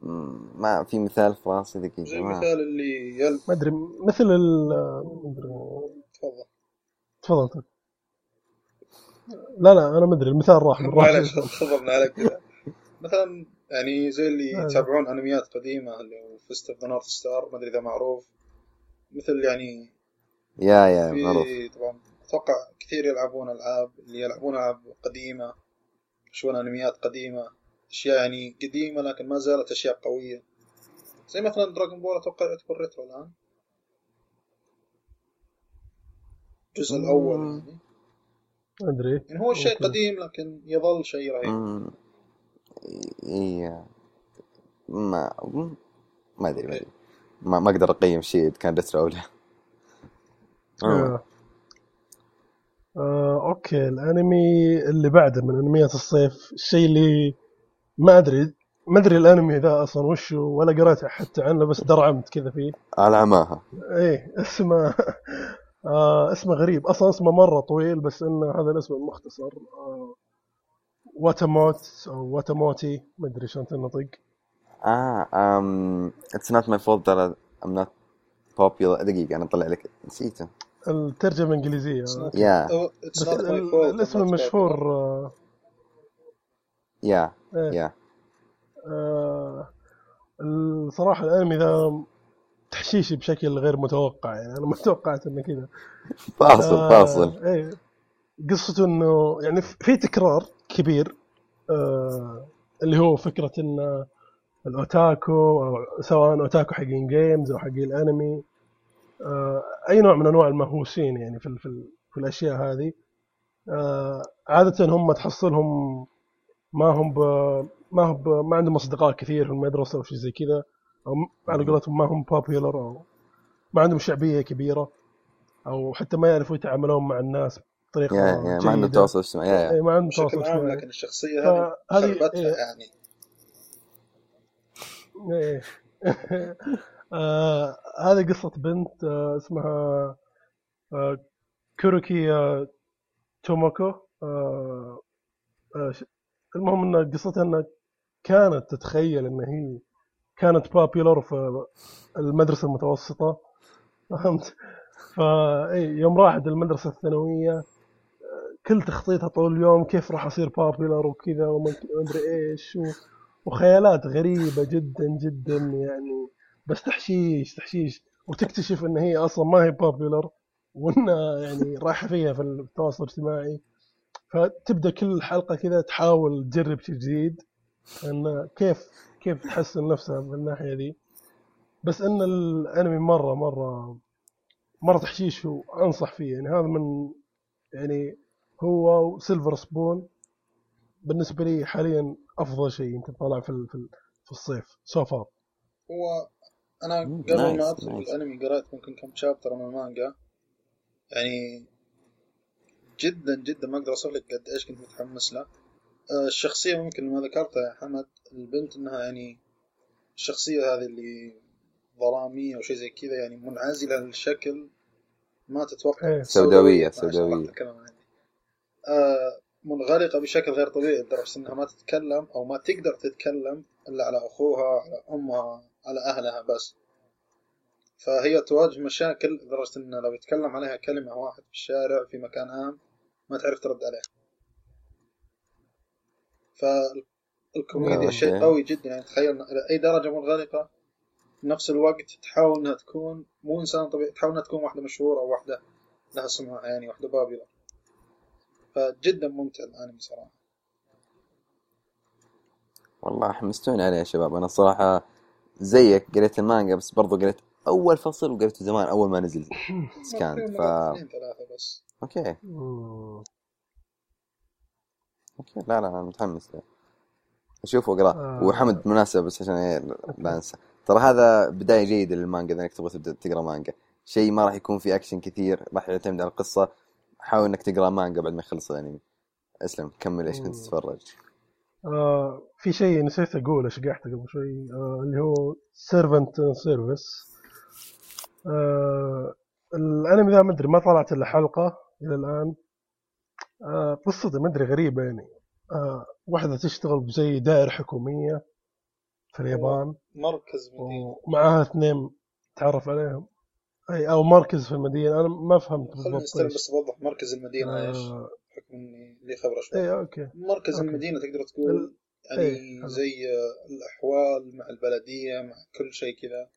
مم، ما في مثال في راسي زي دقيقة ما المثال اللي يل ما أدري مثل ال ما أدري. تفضل تفضل. تفضل. لا لا أنا ما أدري المثال راح من معلش راسي خضرنا عليك كذا. مثلا يعني زي اللي. يتابعون أنميات قديمة اللي هو Fist of the North Star ما أدري إذا معروف. مثل يعني yeah yeah معروف. طبعا أتوقع كثير يلعبون ألعاب اللي يلعبون ألعاب قديمة يشوفون أنميات قديمة. أشياء يعني قديمة لكن ما زالت أشياء قوية. زي مثلا Dragon Ball أتوقع يعتبر retro الآن. الجزء الأول. يعني. أدري يعني هو شيء. قديم لكن يظل شيء رهيب. إي ما ما أدري ما أدري ما, ما أقدر أقيم شيء إذا كان retro أو لا. آه. آه، okay الأنمي اللي بعده من أنميات الصيف الشيء اللي ما ادري ما أدري الأنمي ذا أصلا وش هو ولا قريت حتى عنه بس درعمت كذا فيه على عماها إيه اسمه آه اسمه غريب. أصلا اسمه مرة طويل بس إنه هذا الاسم المختصر. آه واتاموت أو واتاموتي ما أدري شلون تنطق. آه um, it's not my fault that I'm not popular. دقيقة أنا أطلع لك. نسيته. الترجمة إنجليزية. يا الاسم المشهور يا إيه. يا آه الصراحة الأنمي ذا تحشيشي بشكل غير متوقع يعني. أنا ما توقعت إنه كذا. فاصل آه، فاصل. إيه. قصته إنه يعني في تكرار كبير آه اللي هو فكرة إن ال otaku أو سواء otaku حقين games أو حقين الانمي آه أي نوع من أنواع المهووسين يعني في في, في الأشياء هذه. آه عادة هم تحصلهم ما هم ما هم ما عندهم أصدقاء كثير في المدرسة أو شيء زي كذا. أو م- على قولتهم ما هم بوبيلر أو ما عندهم شعبية كبيرة أو حتى ما يعرفوا يتعاملون مع الناس بطريقة يا يا ما عندهم. تواصل اجتماعي يا إيه، يا ما عندهم تواصل اجتماعي لكن الشخصية هذه خربتها إيه. يعني إيه. آه هذه قصة بنت آه اسمها آه كوروكي آه توموكو آه آه المهم إن قصتها إنها كانت تتخيل إن هي كانت popular في المدرسة المتوسطة فهمت؟ فا إيه، يوم راحت المدرسة الثانوية آه، كل تخطيطها طول اليوم كيف راح أصير popular وكذا وما ادري إيش و... وخيالات غريبة جدا جدا يعني بس تحشيش تحشيش وتكتشف إن هي أصلا ما هي popular وإنها يعني رايحة فيها في التواصل الاجتماعي فتبدأ كل حلقة كذا تحاول تجرب شيء جديد إن كيف كيف تحسن نفسها من الناحية دي؟ بس إن الأنمي مرة مرة مرة تحشيش وانصح فيه. يعني هذا من يعني هو و Silver Spoon بالنسبة لي حاليا أفضل شيء يمكن طالع في ال- في, ال- في الصيف. سو فار هو أنا قبل ما أدخل. الأنمي قرأت ممكن كم شابتر من المانجا يعني جدا جدا ما أقدر اوصف لك قد إيش كنت متحمس له. الشخصية ممكن ما ذكرتها يا حمد البنت إنها يعني الشخصية هذه اللي ظلامية أو شيء زي كذا يعني منعزلة للشكل ما تتوقع إيه. سوداوية، سوداوية. آه، منغلقة بشكل غير طبيعي لدرجة إنها ما تتكلم أو ما تقدر تتكلم إلا على أخوها على أمها على أهلها بس فهي تواجه مشاكل لدرجة ان لو يتكلم عليها كلمة واحد في الشارع في مكان عام ما تعرف ترد عليه فالكوميديا أوكي. شيء قوي جدا يعني تخيل إلى أي درجة منغلقة في نفس الوقت تحاول إنها تكون مو إنسان طبيعي تحاول إنها تكون واحدة مشهورة أو واحدة لها سمعة يعني واحدة بابلة. فجدا ممتع الأنمي صراحة. والله حمستوني عليه يا شباب. أنا الصراحة زيك قريت المانجا بس برضو قريت أول فصل وقريته زمان أول ما نزل. سكان ف اثنين ثلاثة بس. okay. okay. لا لا أنا متحمس له. أشوف واقرا آه. وحمد بالمناسبه بس عشان إيه لا انسى ترى هذا بداية جيدة للمانجا إذا إنك تبغى تبدأ تقرأ مانجا. شيء ما راح يكون فيه اكشن كثير راح يعتمد على القصة. حاول إنك تقرأ مانجا بعد ما يخلص الأنمي. أسلم كمل إيش كنت. تتفرج. آه في شيء نسيت اقوله شقحته قبل شوي؟ آه اللي هو Servant Service آه الأنمي ذا ما أدري ما طلعت إلا حلقة إلى الآن. قصته ما أدري غريبة يعني. آه واحدة تشتغل بزي دائرة حكومية في اليابان. مركز مدينة. ومعاها اثنين تعرف عليهم. أي أو مركز في المدينة أنا ما فهمت خليني بالضبط إيش. بس أوضح مركز المدينة إيش آه بحكم إني لي خبرة شوي. اي okay. مركز okay. المدينة تقدر تقول يعني إيه،. زي آه، الأحوال مع البلدية مع كل شيء كذا.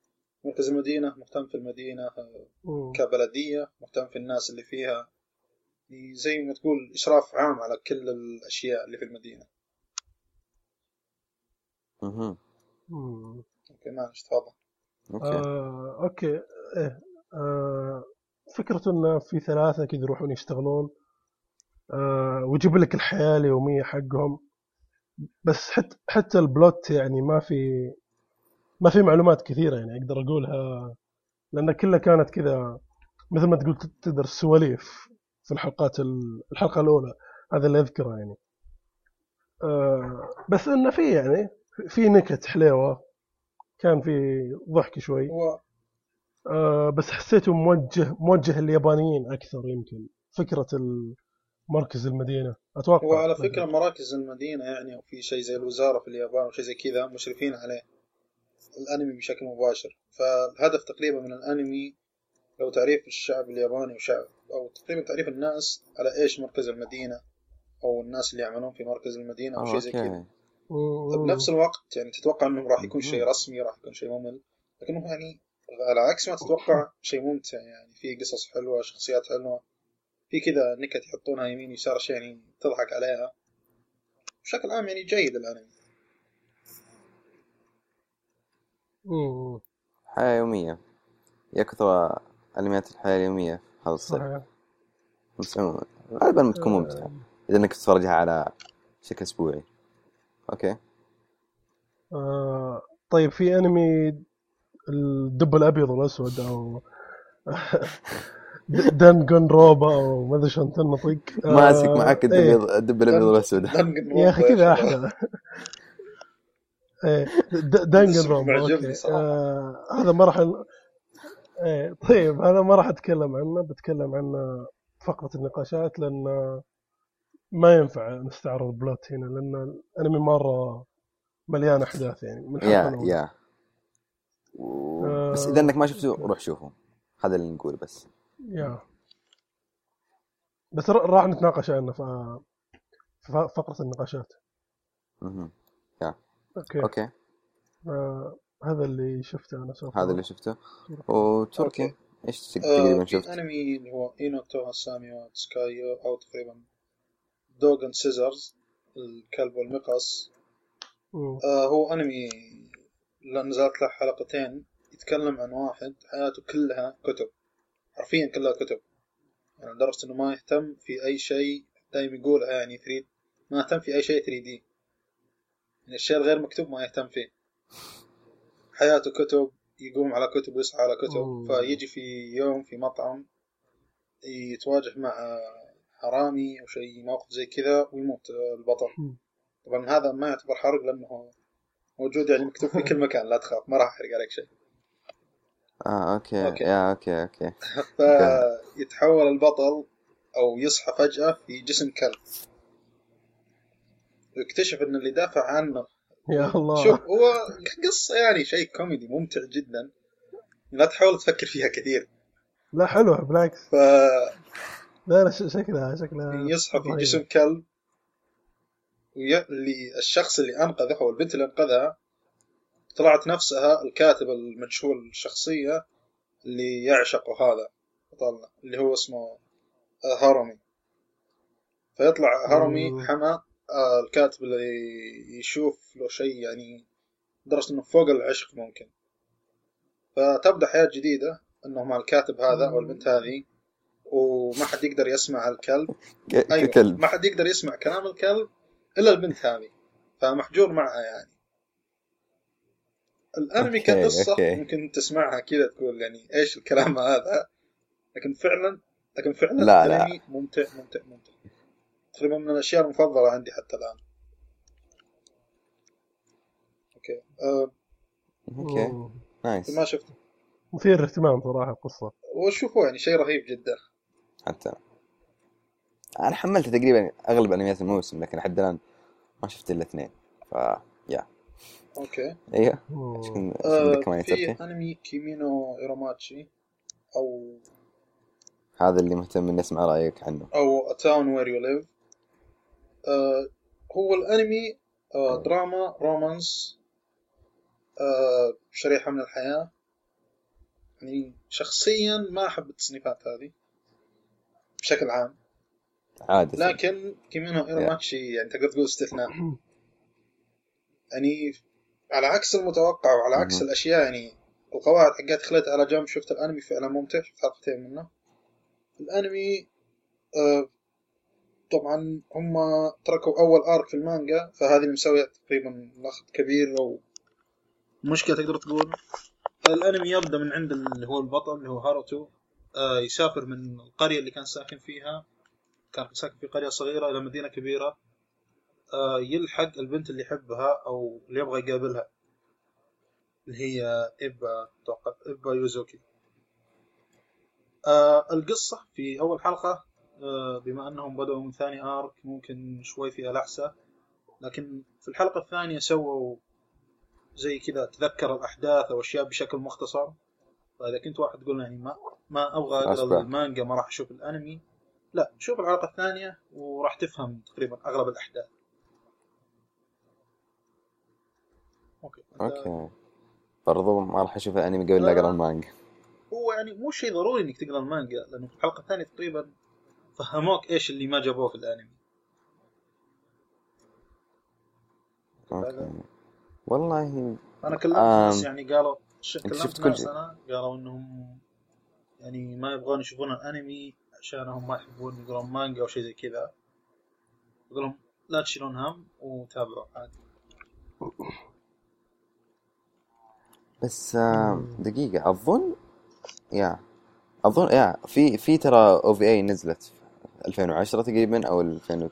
مركز المدينة مهتم في المدينة آه، مم. كبلدية مهتم في الناس اللي فيها. زي ما تقول إشراف عام على كل الأشياء اللي في المدينة. أها مم. okay معلش تفضل. okay. آه، أوكي. إيه آه، فكرته انه في ثلاثة كذا يروحون يشتغلون آه، ويجيب لك الحياة اليومية حقهم. بس حتى حتى البلوت يعني ما في ما في معلومات كثيرة يعني أقدر أقولها لأن كلها كانت كذا مثل ما تقول تقدر سواليف في الحلقات ال- الحلقة الأولى هذا اللي أذكره يعني. آه، بس إنه في يعني في نكت حليوة كان في ضحك شوي. هو آه بس حسيته موجه موجه لليابانيين أكثر يمكن فكرة ال- مركز المدينة. أتوقع. هو على فكرة مراكز المدينة يعني أو في شيء زي الوزارة في اليابان أو شيء زي كذا مشرفين عليه الأنمي بشكل مباشر. فالهدف تقريبا من الأنمي لو تعريف الشعب الياباني وشعب أو تقريبا تعريف الناس على إيش مركز المدينة أو الناس اللي يعملون في مركز المدينة أو شيء زي كذا. بنفس الوقت يعني تتوقع إنه راح يكون شيء رسمي راح يكون شيء ممل لكنه يعني على عكس ما تتوقع شيء ممتع يعني. في قصص حلوة شخصيات حلوة. في كذا نكت يحطونها يمين يسار اشياء يعني تضحك عليها. بشكل عام يعني جيد الأنمي. مم. حياة يومية. انميات الحياة اليوميه في هذا الصيف. بس عموما غالبا بتكون ممتعة. إذا إنك تتفرجها على شكل أسبوعي. okay. آه طيب في أنمي الدب الابيض والأسود أو Danganronpa أو ما أدري شلون تنطق. آه، ماسك معك. الدب الدب الابيض والأسود. يا أخي كذا أحلى. إيه صراحة. آه هذا ما راح إيه طيب هذا ما راح أتكلم عنه بتكلم عنه فقرة النقاشات لأن ما ينفع نستعرض plot هنا لأن الانمي مرة مليان أحداث يعني من يا. يا و... آه، بس إذا إنك ما شفته okay. روح شوفه هذا اللي نقول بس يا بس راح نتناقش عنه ف... في فقرة النقاشات مهم. okay, okay آه هذا اللي شفته أنا شوف هذا اللي شفته؟ وتركي. إيش آه تقريبا في شفت؟ أنمي اللي هو Inu to Hasami wa Tsukaiyou أو تقريبا Dog and Scissors الكلب والمقص. آه هو أنمي نزلت له حلقتين يتكلم عن واحد حياته كلها كتب. حرفيا كلها كتب. يعني لدرجة إنه ما يهتم في أي شيء دايم يقولها يعني يريد ما اهتم في أي شيء 3D يعني الشيء الغير مكتوب ما يهتم فيه. حياته كتب يقوم على كتب ويسعى على كتب أوه. فيجي في يوم في مطعم يتواجه مع حرامي أو شيء موقف زي كذا ويموت البطل مم. طبعا هذا ما يعتبر حرق لأنه موجود يعني مكتوب في كل مكان لا تخاف ما راح أحرق عليك شيء آه okay okay. yeah okay okay فيتحول البطل أو يصحى فجأة في جسم كلب ويكتشف إن اللي دافع عنه يا الله. شوف هو قصة يعني شيء كوميدي ممتع جدا. لا تحاول تفكر فيها كثير. لا حلوة بالعكس. ف لا لا شكلها شكلها يصحى في رهيب. جسم كلب وي... اللي الشخص اللي أنقذه أو البنت اللي أنقذها طلعت نفسها الكاتب المجهول الشخصية اللي يعشقه هذا بطلنا اللي هو اسمه آه، هارمي فيطلع هارمي مم. آه، الكاتب اللي يشوف له شيء يعني لدرجة إنه فوق العشق ممكن. فتبدأ حياة جديدة إنه مع الكاتب هذا أو البنت هذه وما حد يقدر يسمع الكلب ك- أيوه ككلب. ما حد يقدر يسمع كلام الكلب إلا البنت هذه. فمحجور معها يعني. الأنمي كقصة. ممكن تسمعها كذا تقول يعني إيش الكلام هذا؟ لكن فعلا لكن فعلا لا، لا. الأنمي ممتع ممتع ممتع. تقريبا من الأشياء المفضلة عندي حتى الآن. okay. أه okay. مم. nice. ما شفته مثير اهتمام صراحة القصة. وشوفوا يعني شيء رهيب جدا. حتى. أنا حملت تقريبا أغلب أنميات الموسم لكن لحد الآن ما شفت إلا اثنين. ف yeah okay. أيوه. إيش أه عندك ما في أنمي كيمينو ايروماتشي أو هذا اللي مهتم إني أسمع رأيك عنه. أو A Town Where You Live. آه هو الانمي آه دراما romance آه شريحة من الحياة. يعني شخصيا ما أحب التصنيفات هذه بشكل عام. عادي لكن كيمينو ايروماتشي يعني تقدر تقول استثناء. يعني على عكس المتوقع وعلى عكس مهم. الأشياء يعني القواعد حقت خليتها على جنب شفت الأنمي فعلا ممتع شفت حلقتين منه. الأنمي آه طبعا هم تركوا أول arc في المانجا فهذه اللي مسوية تقريبا لخبطة كبيرة أو مشكلة تقدر تقول. الأنمي يبدأ من عند اللي هو البطل اللي هو هاروتو. آه يسافر من القرية اللي كان ساكن فيها كان ساكن في قرية صغيرة إلى مدينة كبيرة. آه يلحق البنت اللي يحبها أو اللي يبغى يقابلها اللي هي إبا إبا يوزوكي. آه القصة في أول حلقة بما أنهم بدأوا من ثاني آرك ممكن شوي فيها لحسة لكن في الحلقة الثانية سووا زي كذا تذكر الأحداث أو أشياء بشكل مختصر. فإذا كنت واحد تقول يعني ما ما أبغى أقرأ أشبه. المانجا ما راح أشوف الأنمي. لا شوف الحلقة الثانية وراح تفهم تقريبا أغلب الأحداث. okay أنت- okay. برضو ما راح أشوف الأنمي قبل لا لا. أقرأ المانجا. هو يعني مو شيء ضروري إنك تقرأ المانجا لأنه في الحلقة الثانية تقريبا فهموك إيش اللي ما جابوه في الأنمي والله أنا كلمت آم. ناس يعني قالوا كلمت ناس. أنا قالوا إنهم يعني ما يبغون يشوفون الأنمي عشانهم ما يحبون يقرون مانجا أو شيء زي كذا أقول لهم لا تشيلون هم وتابعوا عادي بس دقيقة أظن يا أظن يا في في ترى أو في أي نزلت 2010 تقريبا أو 2000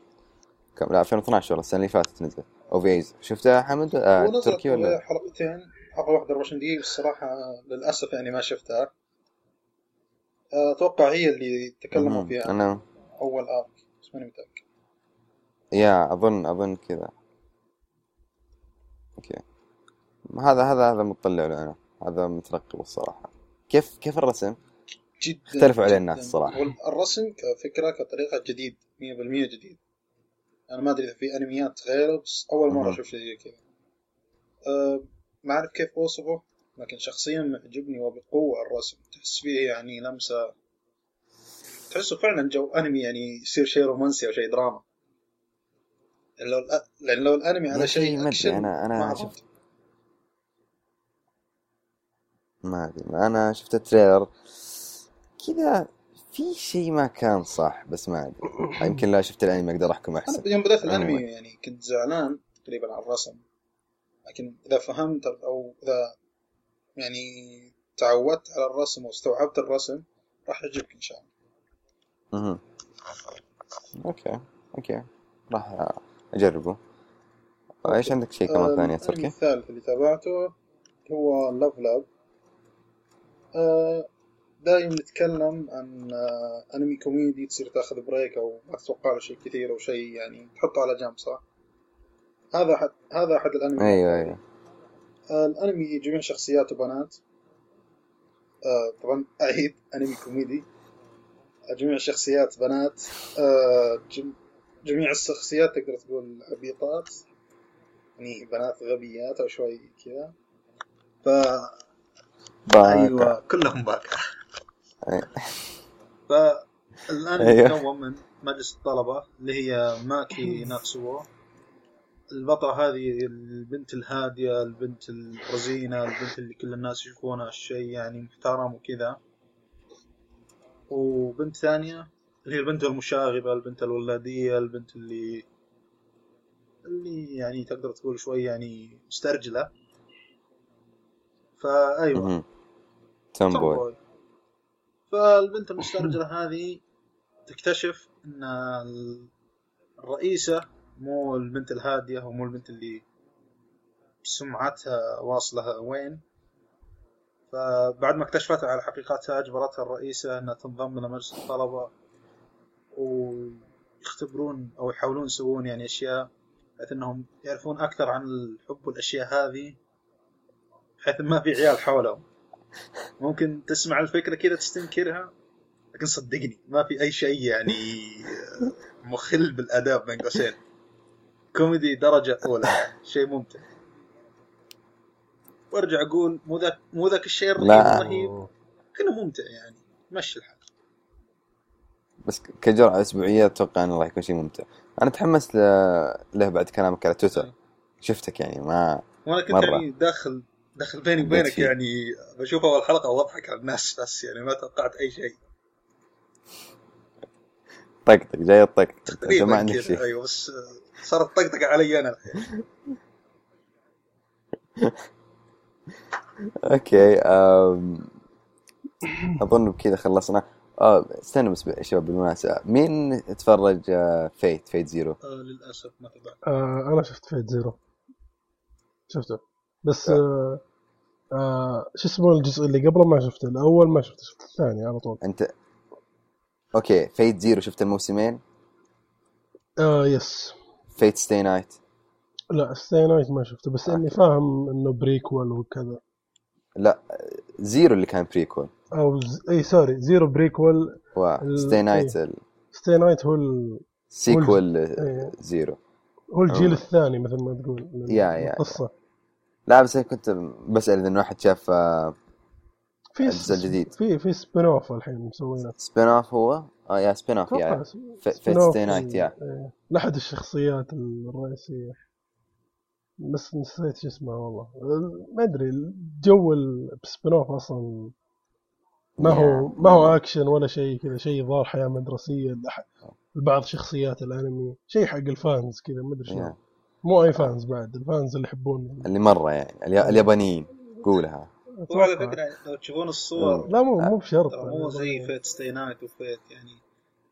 كم؟ لا 2012 والله السنة اللي فاتت نزلت. أو في أيز. شفتها حمد؟ آه تركي ولا؟ حلقتين. حلقة واحدة 24 دقيقة الصراحة للأسف يعني ما شفتها. أتوقع هي اللي تكلموا. فيها. أنا أول آرك بس ماني متأكد. يا أظن أظن كذا. أوكي. هذا هذا هذا مطلع له أنا. هذا مترقب الصراحة. كيف كيف الرسم؟ جدا اختلفوا عليه. الناس الصراحة. والرسم كفكرة كطريقة جديد 100% جديد. أنا ما أدري إذا في أنميات غيره بس أول مرة مهم. أشوف شيء زي كذا. أه ما أعرف كيف أوصفه لكن شخصيا معجبني وبقوة الرسم. تحس فيه يعني لمسة. تحسه فعلا جو أنمي يعني يصير شيء رومانسي أو شيء دراما. لأن لو لأن لو الأنمي يا على شيء أنا ما شفت- شفت ما أدري. أنا شفت ال trailer. كذا في شيء ما كان صح بس ما أدري. يمكن لا شفت الأنمي أقدر أحكم أنا أحسن. يوم بدأت الأنمي. يعني كنت زعلان تقريبا على الرسم. لكن إذا فهمت أو إذا يعني تعودت على الرسم واستوعبت الرسم راح يعجبك إن شاء الله. مهم. okay okay. راح أجربه. إيش عندك شيء كمان آه، ثاني يا تركي؟ الثالث اللي تابعته هو Love Lab دايم نتكلم عن آه، انمي كوميدي تصير تاخذ break أو ما تتوقع له شيء كثير أو شيء يعني تحطه على جنب صح؟ هذا أحد هذا أحد الانمي أيوه أيوه. آه، الانمي جميع شخصياته بنات آه، طبعا أعيد انمي كوميدي آه، جميع الشخصيات بنات. آه، جم- جميع الشخصيات تقدر تقول عبيطات يعني بنات غبيات أو شوي كذا. ف باكا أيوه كلهم باكا أي- فالانمي أيوة. مكون من مجلس الطلبة اللي هي ماكي ناتسوو. البطلة هذه البنت الهادية البنت الرزينة البنت اللي كل الناس يشوفونها شيء يعني محترم وكذا. وبنت ثانية اللي هي البنت المشاغبة البنت الولادية البنت اللي اللي يعني تقدر تقول شوي يعني مسترجلة. فأيوة. مهم. فالبنت المسترجلة هذه تكتشف إن الرئيسة مو البنت الهادية ومو البنت اللي سمعتها واصلة وين. فبعد ما اكتشفتها على حقيقتها أجبرتها الرئيسة إنها تنضم إلى مجلس الطلبة ويختبرون أو يحاولون يسوون يعني أشياء بحيث إنهم يعرفون أكثر عن الحب والأشياء هذه بحيث ما في عيال حولهم. ممكن تسمع الفكرة كذا تستنكرها. لكن صدقني ما في أي شيء يعني مخل بالآداب بين قوسين كوميدي درجة أولى شيء ممتع. وأرجع أقول مو ذاك مو ذاك الشيء الرهيب كله ممتع يعني مشي الحال. بس ك- كجرعة أسبوعية أتوقع أنه راح يكون شيء ممتع. أنا تحمست له بعد كلامك على تويتر. شفتك يعني ما وأنا كنت مرة. يعني داخل داخل بيني وبينك. يعني بشوف أول حلقة وأضحك على الناس بس يعني ما توقعت أي شيء. طقطق جاي الطقطق. تقريبا ما عندك شيء أيوه بس آه، صارت طقطقه علي أنا. الحين okay أم... أظن بكذا خلصنا. آه استنى بس يا شباب بالمناسبة. مين تفرج آه، Fate Fate Zero آه للأسف ما تابعت. آه أنا شفت Fate Zero شفته. بس آه آه شو اسمه الجزء اللي قبله ما شفته الأول ما شفته شفت الثاني على طول. أنت okay Fate Zero شفت الموسمين؟ آه yes Fate Stay Night لا Stay Night ما شفته بس إني فاهم إنه prequel وكذا. لا Zero اللي كان prequel أو ز... اي sorry Zero prequel و Stay Night Stay Night هو ال... ال sequel إيه. Zero هو الجيل أوه. الثاني مثل ما تقول يا- يا- القصة. لا بس أنا كنت بسأل إذا إنه واحد شاف آه، في الجزء الجديد. في في spin-off الحين مسوينه. spin-off هو؟ آه yeah spin-off yeah س- Fate spin-off Stay Night yeah. إيه، لأحد الشخصيات الرئيسية. بس نسيت شو اسمه والله. ما أدري الجو ال- ب spin-off أصلا ما هو ما هو اكشن ولا شيء كذا شيء ظاهر حياة مدرسية لأح- لبعض شخصيات الأنمي شيء حق ال fans كذا ما أدري شنو. مو أي fans بعد ال fans اللي يحبون اللي مرة يعني اليا- اليابانيين قولها. وعلى. فكرة لو تشوفون الصور لا مو مو بشرط ترى مو زي Fate Stay Night و Fate يعني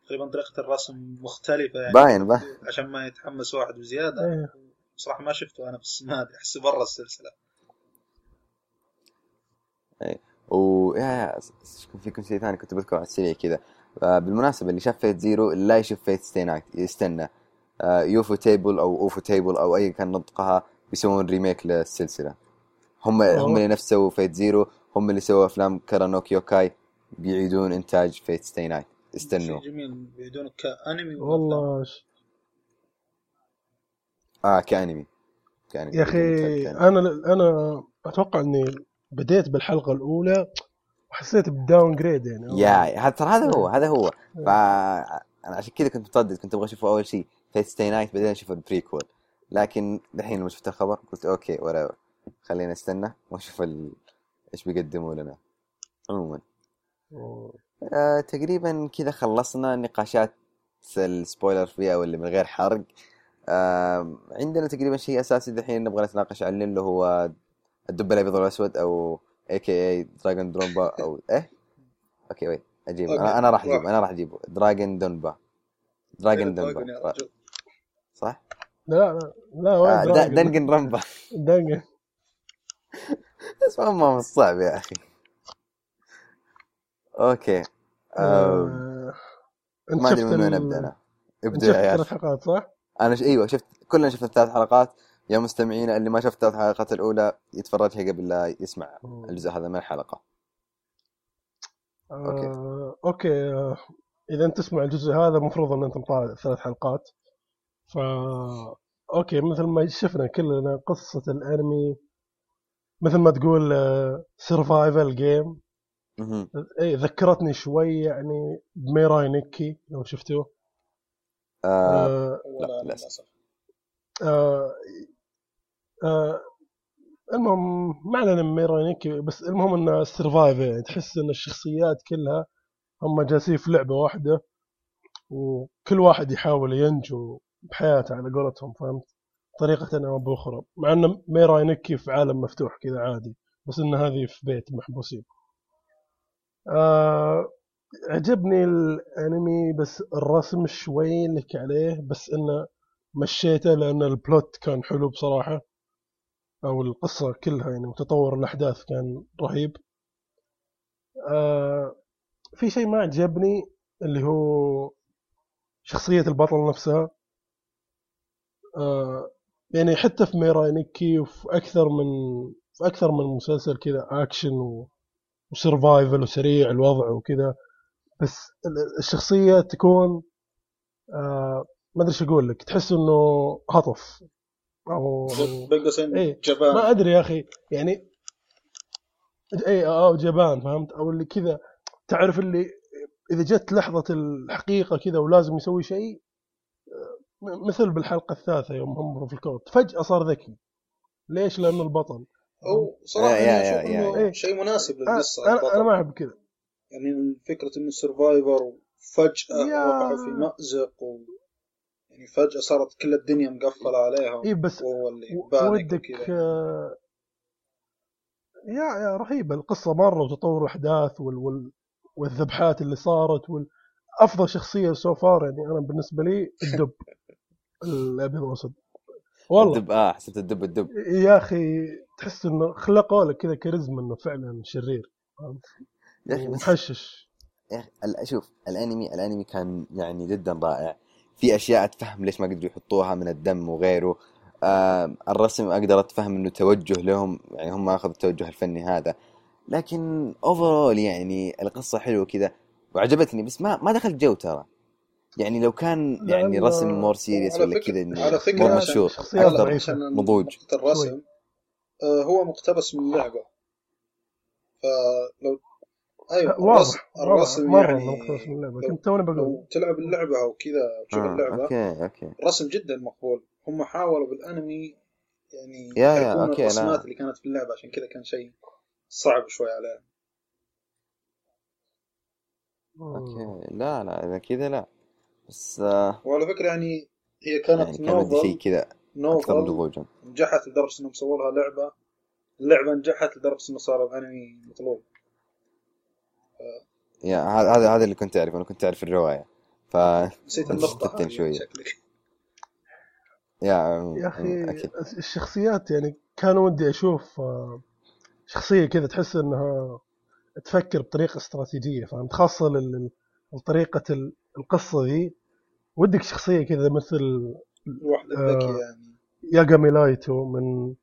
تقريبا طريقة الرسم مختلفة يعني. باين باين. عشان ما يتحمس واحد بزيادة. إيه. بصراحة ما شفته أنا بس ما أدري أحسه برا السلسلة. و يا يا س- في كنت شيء ثاني كنت بذكره على السريع كذا. آه، بالمناسبة اللي شاف Fate Zero لا يشوف Fate Stay Night يستنى ufotable أو ufotable أو اي كان نطقها بيسوون remake للسلسلة. هم هم اللي نفس سووا Fate Zero هم اللي سووا أفلام كارا نو كيوكاي بيعيدون إنتاج Fate Stay Night استنوا. شيء جميل بيعيدونه كأنمي والله ش... آه كأنمي. كأنمي يا أخي. أنا أنا أتوقع إني بديت بالحلقة الأولى وحسيت ب downgrade يعني. يا ترى هذا هو هذا هو. فانا عشان كذا كنت متردد كنت أبغى اشوفه أول شيء Stay Night بعدين أشوف ال prequel لكن الحين لما شفت الخبر قلت okay ولا خلينا نستنى ونشوف ال... إيش بيقدموا لنا. عموما. آه تقريبا كذا خلصنا نقاشات ال spoiler فيها واللي من غير حرق. آه عندنا تقريبا شيء أساسي دحين نبغى نتناقش عنه اللي هو الدب الأبيض والأسود أو a.k.a. دراجون درومبا أو إيه؟ okay wait أجيب أنا راح أجيب أنا راح أجيبه. دراجون دونبا دراجون دونبا صح؟ لا لا لا وين آه؟ دنجن رمبا. دنجن. اسمه ما صعب يا أخي. okay. آه أنت ما أدري شفت من وين ابدا أنا. ابدأ شفت يا ثلاث حلقات صح؟ أنا ش... أيوه شفت كلنا شفنا الثلاث حلقات. يا مستمعين اللي ما شاف الثلاث حلقات الأولى يتفرجها قبل لا يسمع الجزء هذا من الحلقة. آه، okay آه، إذا أنت تسمع الجزء هذا المفروض أن أنت مطالع ثلاث حلقات. ف okay مثل ما شفنا كلنا قصة الأنمي مثل ما تقول survival game. اي ذكرتني شوي يعني بميراي نيكي لو شفتوه. آه آه لا، للأسف. آه آه المهم ما علينا من ميراي نيكي بس المهم إنه survive يعني تحس إن الشخصيات كلها هم جالسين في لعبة واحدة وكل واحد يحاول ينجو بحياته على قولتهم فهمت؟ طريقة أو بأخرى مع أن ميراي نيكي في عالم مفتوح كذا عادي بس أن هذه في بيت محبوسين. آه عجبني الأنمي بس الرسم شوي لك عليه بس أنه مشيته لأن ال plot كان حلو بصراحة أو القصة كلها يعني وتطور الأحداث كان رهيب. آه في شيء ما عجبني اللي هو شخصية البطل نفسها. آه يعني حتى في ميراي نيكي وفي أكثر من في أكثر من مسلسل كذا أكشن و... و survival وسريع الوضع وكذا بس ال- الشخصية تكون آه ما أدري شو أقول لك تحس إنه هطف أو أو- إيه. جبان ما أدري يا أخي يعني اي أو جبان فهمت أو اللي كذا تعرف اللي إذا جت لحظة الحقيقة كذا ولازم يسوي شيء مثل بالحلقة الثالثة يوم هم في الكوت فجأة صار ذكي. ليش؟ لأنه البطل. أو صراحة إنه يا. شيء مناسب للقصة أنا. أنا ما أحب كذا. يعني فكرة إنه survivor وفجأة يا- وقعوا في مأزق و يعني فجأة صارت كل الدنيا مقفلة عليهم اي بس وهو اللي ودك آه، يا يا رهيبة. القصة مرة وتطور الاحداث وال وال والذبحات اللي صارت وال أفضل شخصية so far يعني أنا بالنسبة لي الدب. الابيض والاسود والله. الدب آه حسيت الدب الدب. يا أخي تحس إنه خلقوا لك كذا كاريزما إنه فعلا شرير يا أخي محشش يا ال- شوف الأنمي الأنمي كان يعني جدا رائع. في أشياء أتفهم ليش ما قدروا يحطوها من الدم وغيره. آه الرسم أقدر أتفهم إنه توجه لهم يعني هم أخذوا التوجه الفني هذا. لكن overall يعني القصة حلوة كذا. وعجبتني بس ما ما دخلت جو ترى. يعني لو كان يعني رسم more serious ولا كذا على فكرة more مشهور أكثر نضوج. نقطة الرسم آه هو مقتبس من اللعبة. فلو أيوه واضح الرسم, واضح. يعني مقتبس من اللعبة لو- كنت توني بقول. تلعب اللعبة أو كذا تشوف آه اللعبة okay okay. الرسم جدا مقبول. هم حاولوا بالأنمي يعني يا- يا، الرسومات لا. اللي كانت في اللعبة عشان كذا كان شيء صعب شوي عليهم. أوكي لا لا إذا كذا لا. بس آه وعلى فكرة يعني هي كانت يعني ودي شيء نوفل كذا أكثر نوفل نضوجا نجحت لدرجة إنهم سووا لها لعبة. اللعبة نجحت لدرجة إنه صار الأنمي مطلوب. يا هذا هذا هذا اللي كنت أعرفه. أنا كنت أعرف الرواية. ف نسيت هذه شوية. شكلك يا يا أخي الشخصيات يعني كان ودي أشوف آه، شخصية كذا تحس إنها تفكر بطريقة استراتيجية فهمت؟ خاصة لطريقه ال- القصة ذي ودك شخصية كذا مثل الواحدة آه. الذكية يعني ياغامي لايتو من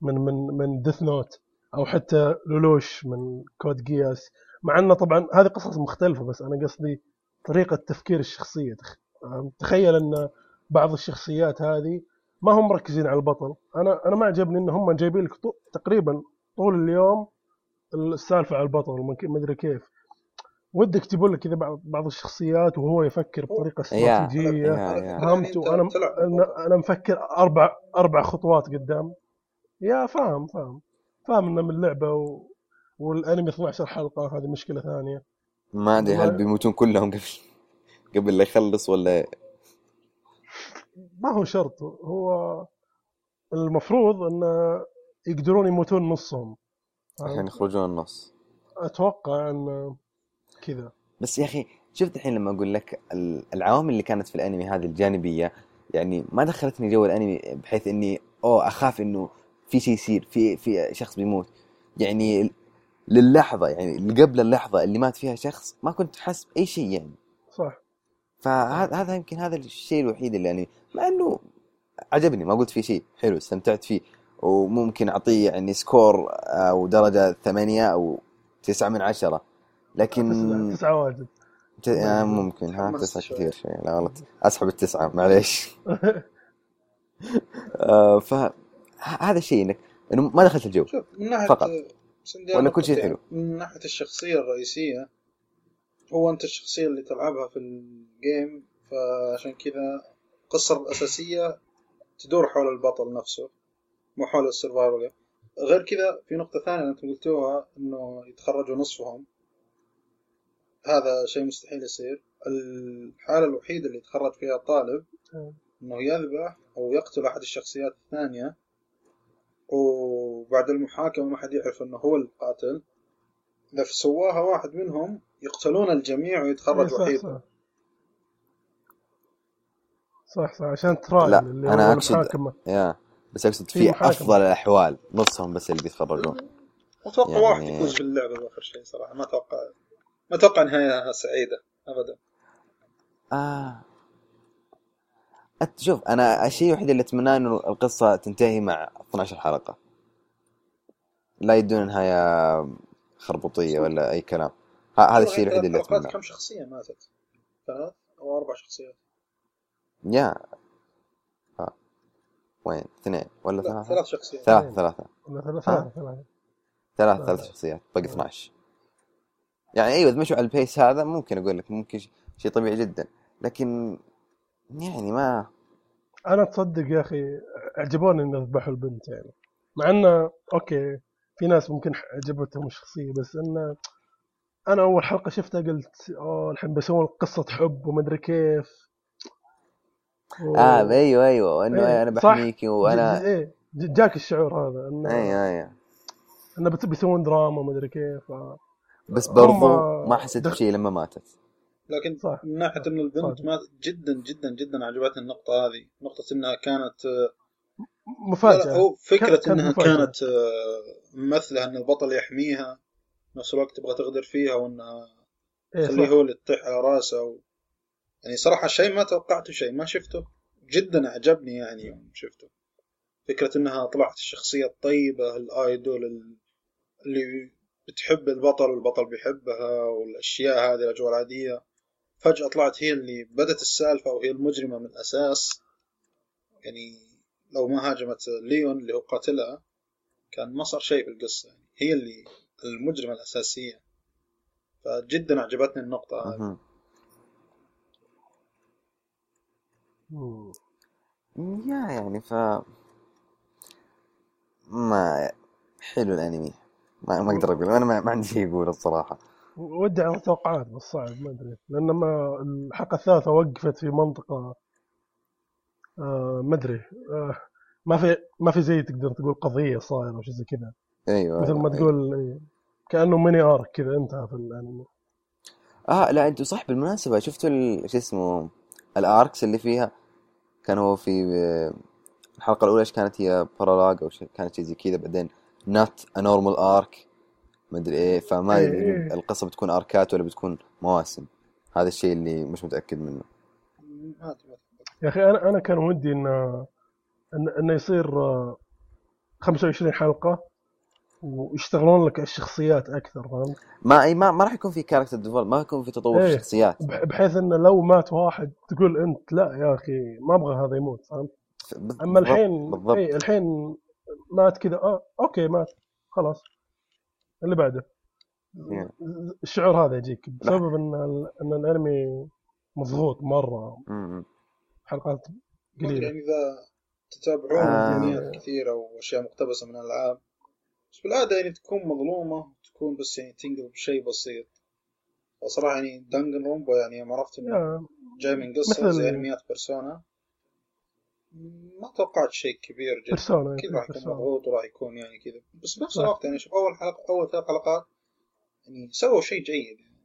من من من ديث نوت أو حتى لولوش من كود جياس مع إنه طبعا هذه قصص مختلفة بس أنا قصدي طريقة تفكير الشخصية فهمت؟ تخيل إن بعض الشخصيات هذه ما هم مركزين على البطل أنا أنا ما عجبني إن هم جايبين لك تقريبا طول اليوم السالفة على البطل ما ادري كيف ودك تجيبون لك كذا بعض بعض الشخصيات وهو يفكر بطريقة استراتيجية. فهمت؟ وأنا أنا أنا مفكر أربع أربع خطوات قدام. يا فاهم فاهم. فاهم إنه من لعبة و... والأنمي 12 حلقة هذه مشكلة ثانية. ما أدري هل بيموتون كلهم قبل قبل لا يخلص ولا؟ ما هو شرط. هو المفروض انه يقدرون يموتون نصهم. عشان يخرجون النص. أتوقع إن كذا. بس يا أخي شفت الحين لما أقول لك ال- العوامل اللي كانت في الأنمي هذه الجانبية؟ يعني ما دخلتني جو الأنمي بحيث إني أوه أخاف إنه في شيء يصير في في شخص بيموت. يعني للحظة يعني قبل اللحظة اللي مات فيها شخص ما كنت حاسس بأي شيء يعني. صح. فهذا هذا يمكن هذا الشيء الوحيد اللي يعني مع إنه عجبني ما قلت فيه شيء حلو استمتعت فيه. وممكن أعطيه يعني سكور أو درجة ثمانية أو تسعة من عشرة. لكن تسعة, واجد ت... آه ممكن. ها تسعة. كثير شوي لا غلط. أسحب التسعة معليش. آه ف ه- هذا الشيء انك إنه ما دخلت الجو. شوف من ناحية فقط. ولا كل شيء. حلو؟ من ناحية الشخصية الرئيسية هو أنت الشخصية اللي تلعبها في ال game فعشان كذا القصة الاساسيه تدور حول البطل نفسه مو حول ال survival غير كذا في نقطة ثانية أنتم قلتوها إنه يتخرجوا نصفهم. هذا شيء مستحيل يصير. الحالة الوحيدة اللي يتخرج فيها طالب إنه يذبح أو يقتل أحد الشخصيات الثانية وبعد المحاكمة ما حد يعرف إنه هو القاتل. إذا سواها واحد منهم يقتلون الجميع إيه، ويتخرج صح وحيد. صح. صح صح عشان تراجع لا، أقصد- المحاكمة. يا بس أقصد في في محاكمة. أفضل الأحوال نصهم بس اللي بيتخرجون. أتوقع يعني- واحد يفوز باللعبة بآخر شيء صراحة ما أتوقع ما أتوقع نهاية سعيدة ابدا. آه. شوف أنا الشيء الوحيد اللي أتمناه إنه القصة تنتهي مع 12 حلقة. لا يدون نهايه خربوطيه ولا أي كلام. هذا الشيء الوحيد اللي أتمناه. كم شخصية ماتت؟ ثلاث أو أربع شخصيات. يا. آه. وين؟ اثنين ولا لا ثلاثة؟ ثلاث شخصيات. ثلاثة ها؟ ثلاثة ثلاث لا، ثلاث لا. شخصيات باقي 12 يعني أيوه إذا مشوا على البيس هذا ممكن أقول لك ممكن شيء طبيعي جدا. لكن يعني ما أنا تصدق يا أخي عجبوني ان ذبحوا البنت يعني. مع إنه okay في ناس ممكن عجبتهم الشخصية بس إنه أنا أول حلقة شفتها قلت أوه الحين بيسوون قصة حب ومدري كيف. و... آه أيوه أيوه وإنه إيه، أنا. بحميكي وأنا إيه ج- جاك الشعور هذا إنه أيوه أيوه. إنه بيسوون دراما ومدري كيف ف... بس برضو ما حسيت بشيء لما ماتت لكن صح. من ناحية ان البنت صح. مات جدا جدا جدا عجبتني النقطة هذه نقطة إنها كانت لا مفاجاه هو فكرة كانت إنها مفاجأة. كانت آه، ممثلة إن البطل يحميها نفس الوقت تبغى تغدر فيها وانها إيه تخليه. هو اللي تطيح على رأسه و... يعني صراحة شيء ما توقعته شيء ما شفته جدا عجبني يعني يوم شفته فكرة إنها طلعت الشخصية الطيبة الآيدول ال- اللي بتحب البطل والبطل بيحبها والأشياء هذه الأجواء العادية. فجأة طلعت هي اللي بدت السالفة وهي المجرمة من الاساس يعني لو ما هاجمت ليون اللي هو قاتلها كان ما صار شيء في القصة يعني هي اللي المجرمة الأساسية. فجدا عجبتني النقطة هذه. يا يعني ف ما حلو الأنمي. ما ما أقدر أقول أنا ما, ما عندي شيء أقول الصراحة. ودي على توقعات بس صعب ما أدري. لأن ما الحلقة الثالثة وقفت في منطقة آه ما أدري. آه ما في ما في زي تقدر تقول قضية صايرة أو شيء زي كذا. أيوه مثل ما أيوة. تقول إيه، كأنه mini arc كذا انتهى في الانمي آه لا أنتوا صح بالمناسبة. شفتوا شو اسمه ال arcs اللي فيها؟ كان هو في آه، الحلقة الأولى إيش كانت هي؟ prologue أو شيء كانت شيء زي كذا بعدين. not a normal arc ما أدري إيه فما إيه، ادري إيه. القصة بتكون أركات ولا بتكون مواسم هذا الشيء اللي مش متأكد منه. يا أخي أنا أنا كان ودي إن إن انه يصير آه، 25 حلقة ويشتغلون لك الشخصيات أكثر فهمت؟ ما إي ما, ما راح يكون في character develop ما يكون في تطور في إيه. الشخصيات بح- بحيث انه لو مات واحد تقول أنت لا يا أخي ما أبغى هذا يموت فهمت؟ أما الحين بالضبط إي الحين مات كذا. آه okay مات. خلاص. اللي بعده. Yeah. الشعور هذا يجيك بسبب إن ال- إن الأنمي مضغوط مرة. حلقات ما قليلة. يعني إذا تتابعون آه. أنميات كثيرة وأشياء مقتبسة من الألعاب بس بالعادة يعني تكون مظلومة تكون بس يعني تنقلب شيء بسيط. فصراحة يعني دانجن رومبا يعني يوم عرفت إنه جاي من قصة زي أنميات بيرسونا ما توقعت شيء كبير جدا بيرسونا أكيد راح يكون. مضغوط وراح يكون يعني كذا بس بنفس صح. الوقت يعني شوف أول حلقة أول ثلاث حلقات يعني سووا شيء جيد يعني,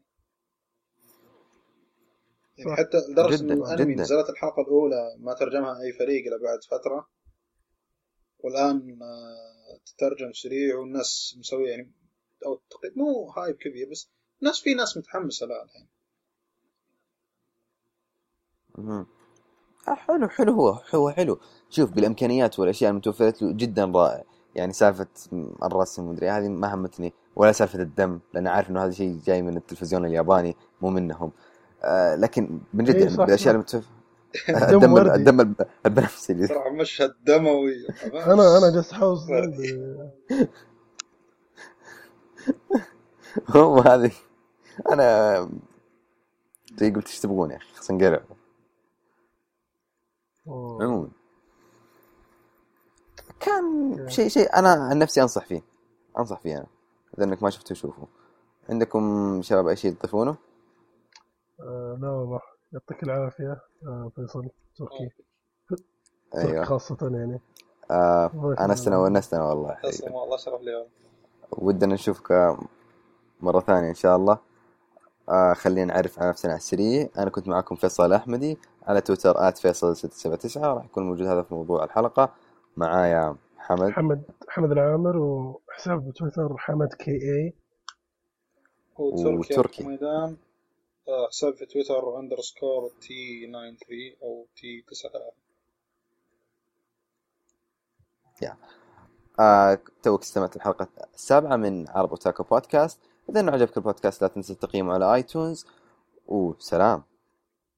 يعني صح. حتى لدرجة جداً، ان الانمي. نزلت الحلقة الأولى ما ترجمها أي فريق إلا بعد فترة والآن آه، تترجم سريع والناس مسوية يعني أو تقريبا مو هايب كبير بس ناس في ناس متحمسة لا الحين. آه حلو حلو هو هو حلو. شوف بالإمكانيات والأشياء المتوفرة له جدا رائع يعني سالفة الرسم ومدري هذه ما همتني ولا سالفة الدم لأن عارف إنه هذا شيء جاي من التلفزيون الياباني مو منهم. آه لكن من جد إيه يعني بالأشياء. المتوفرة الدم الدم وردي. الدم الب- البنفسجي صراحة مشهد دموي. أنا أنا جالس احاول هو هذه. أنا زي قلت إيش تبغون يا أخي؟ صنقرع عموما. كان شيء شيء أنا عن نفسي أنصح فيه. أنصح فيه أنا. إذا إنك ما شفته شوفه. عندكم شباب أي شيء تضيفونه؟ آه، لا والله. يعطيك العافية آه، فيصل. تركي. أيوه. خاصة يعني. آه لنا. ونستنا والله. والله شرف لي. ودنا نشوفك مرة ثانية إن شاء الله. آه خلينا نعرف على نفسنا على السريع أنا كنت معكم فيصل أحمدي على تويتر at فيصل 679 راح يكون موجود هذا في موضوع الحلقة. معايا حمد حمد حمد العامر وحساب بتويتر حمد K A وتركي وتركي. أبو ميدان. آه، حساب في تويتر underscore T 93 أو T 93 آه توك استمعت الحلقة السابعة من عرب أوتاكو بودكاست. إذا عجبك البودكاست لا تنسى تقييمه على آيتونز. وسلام.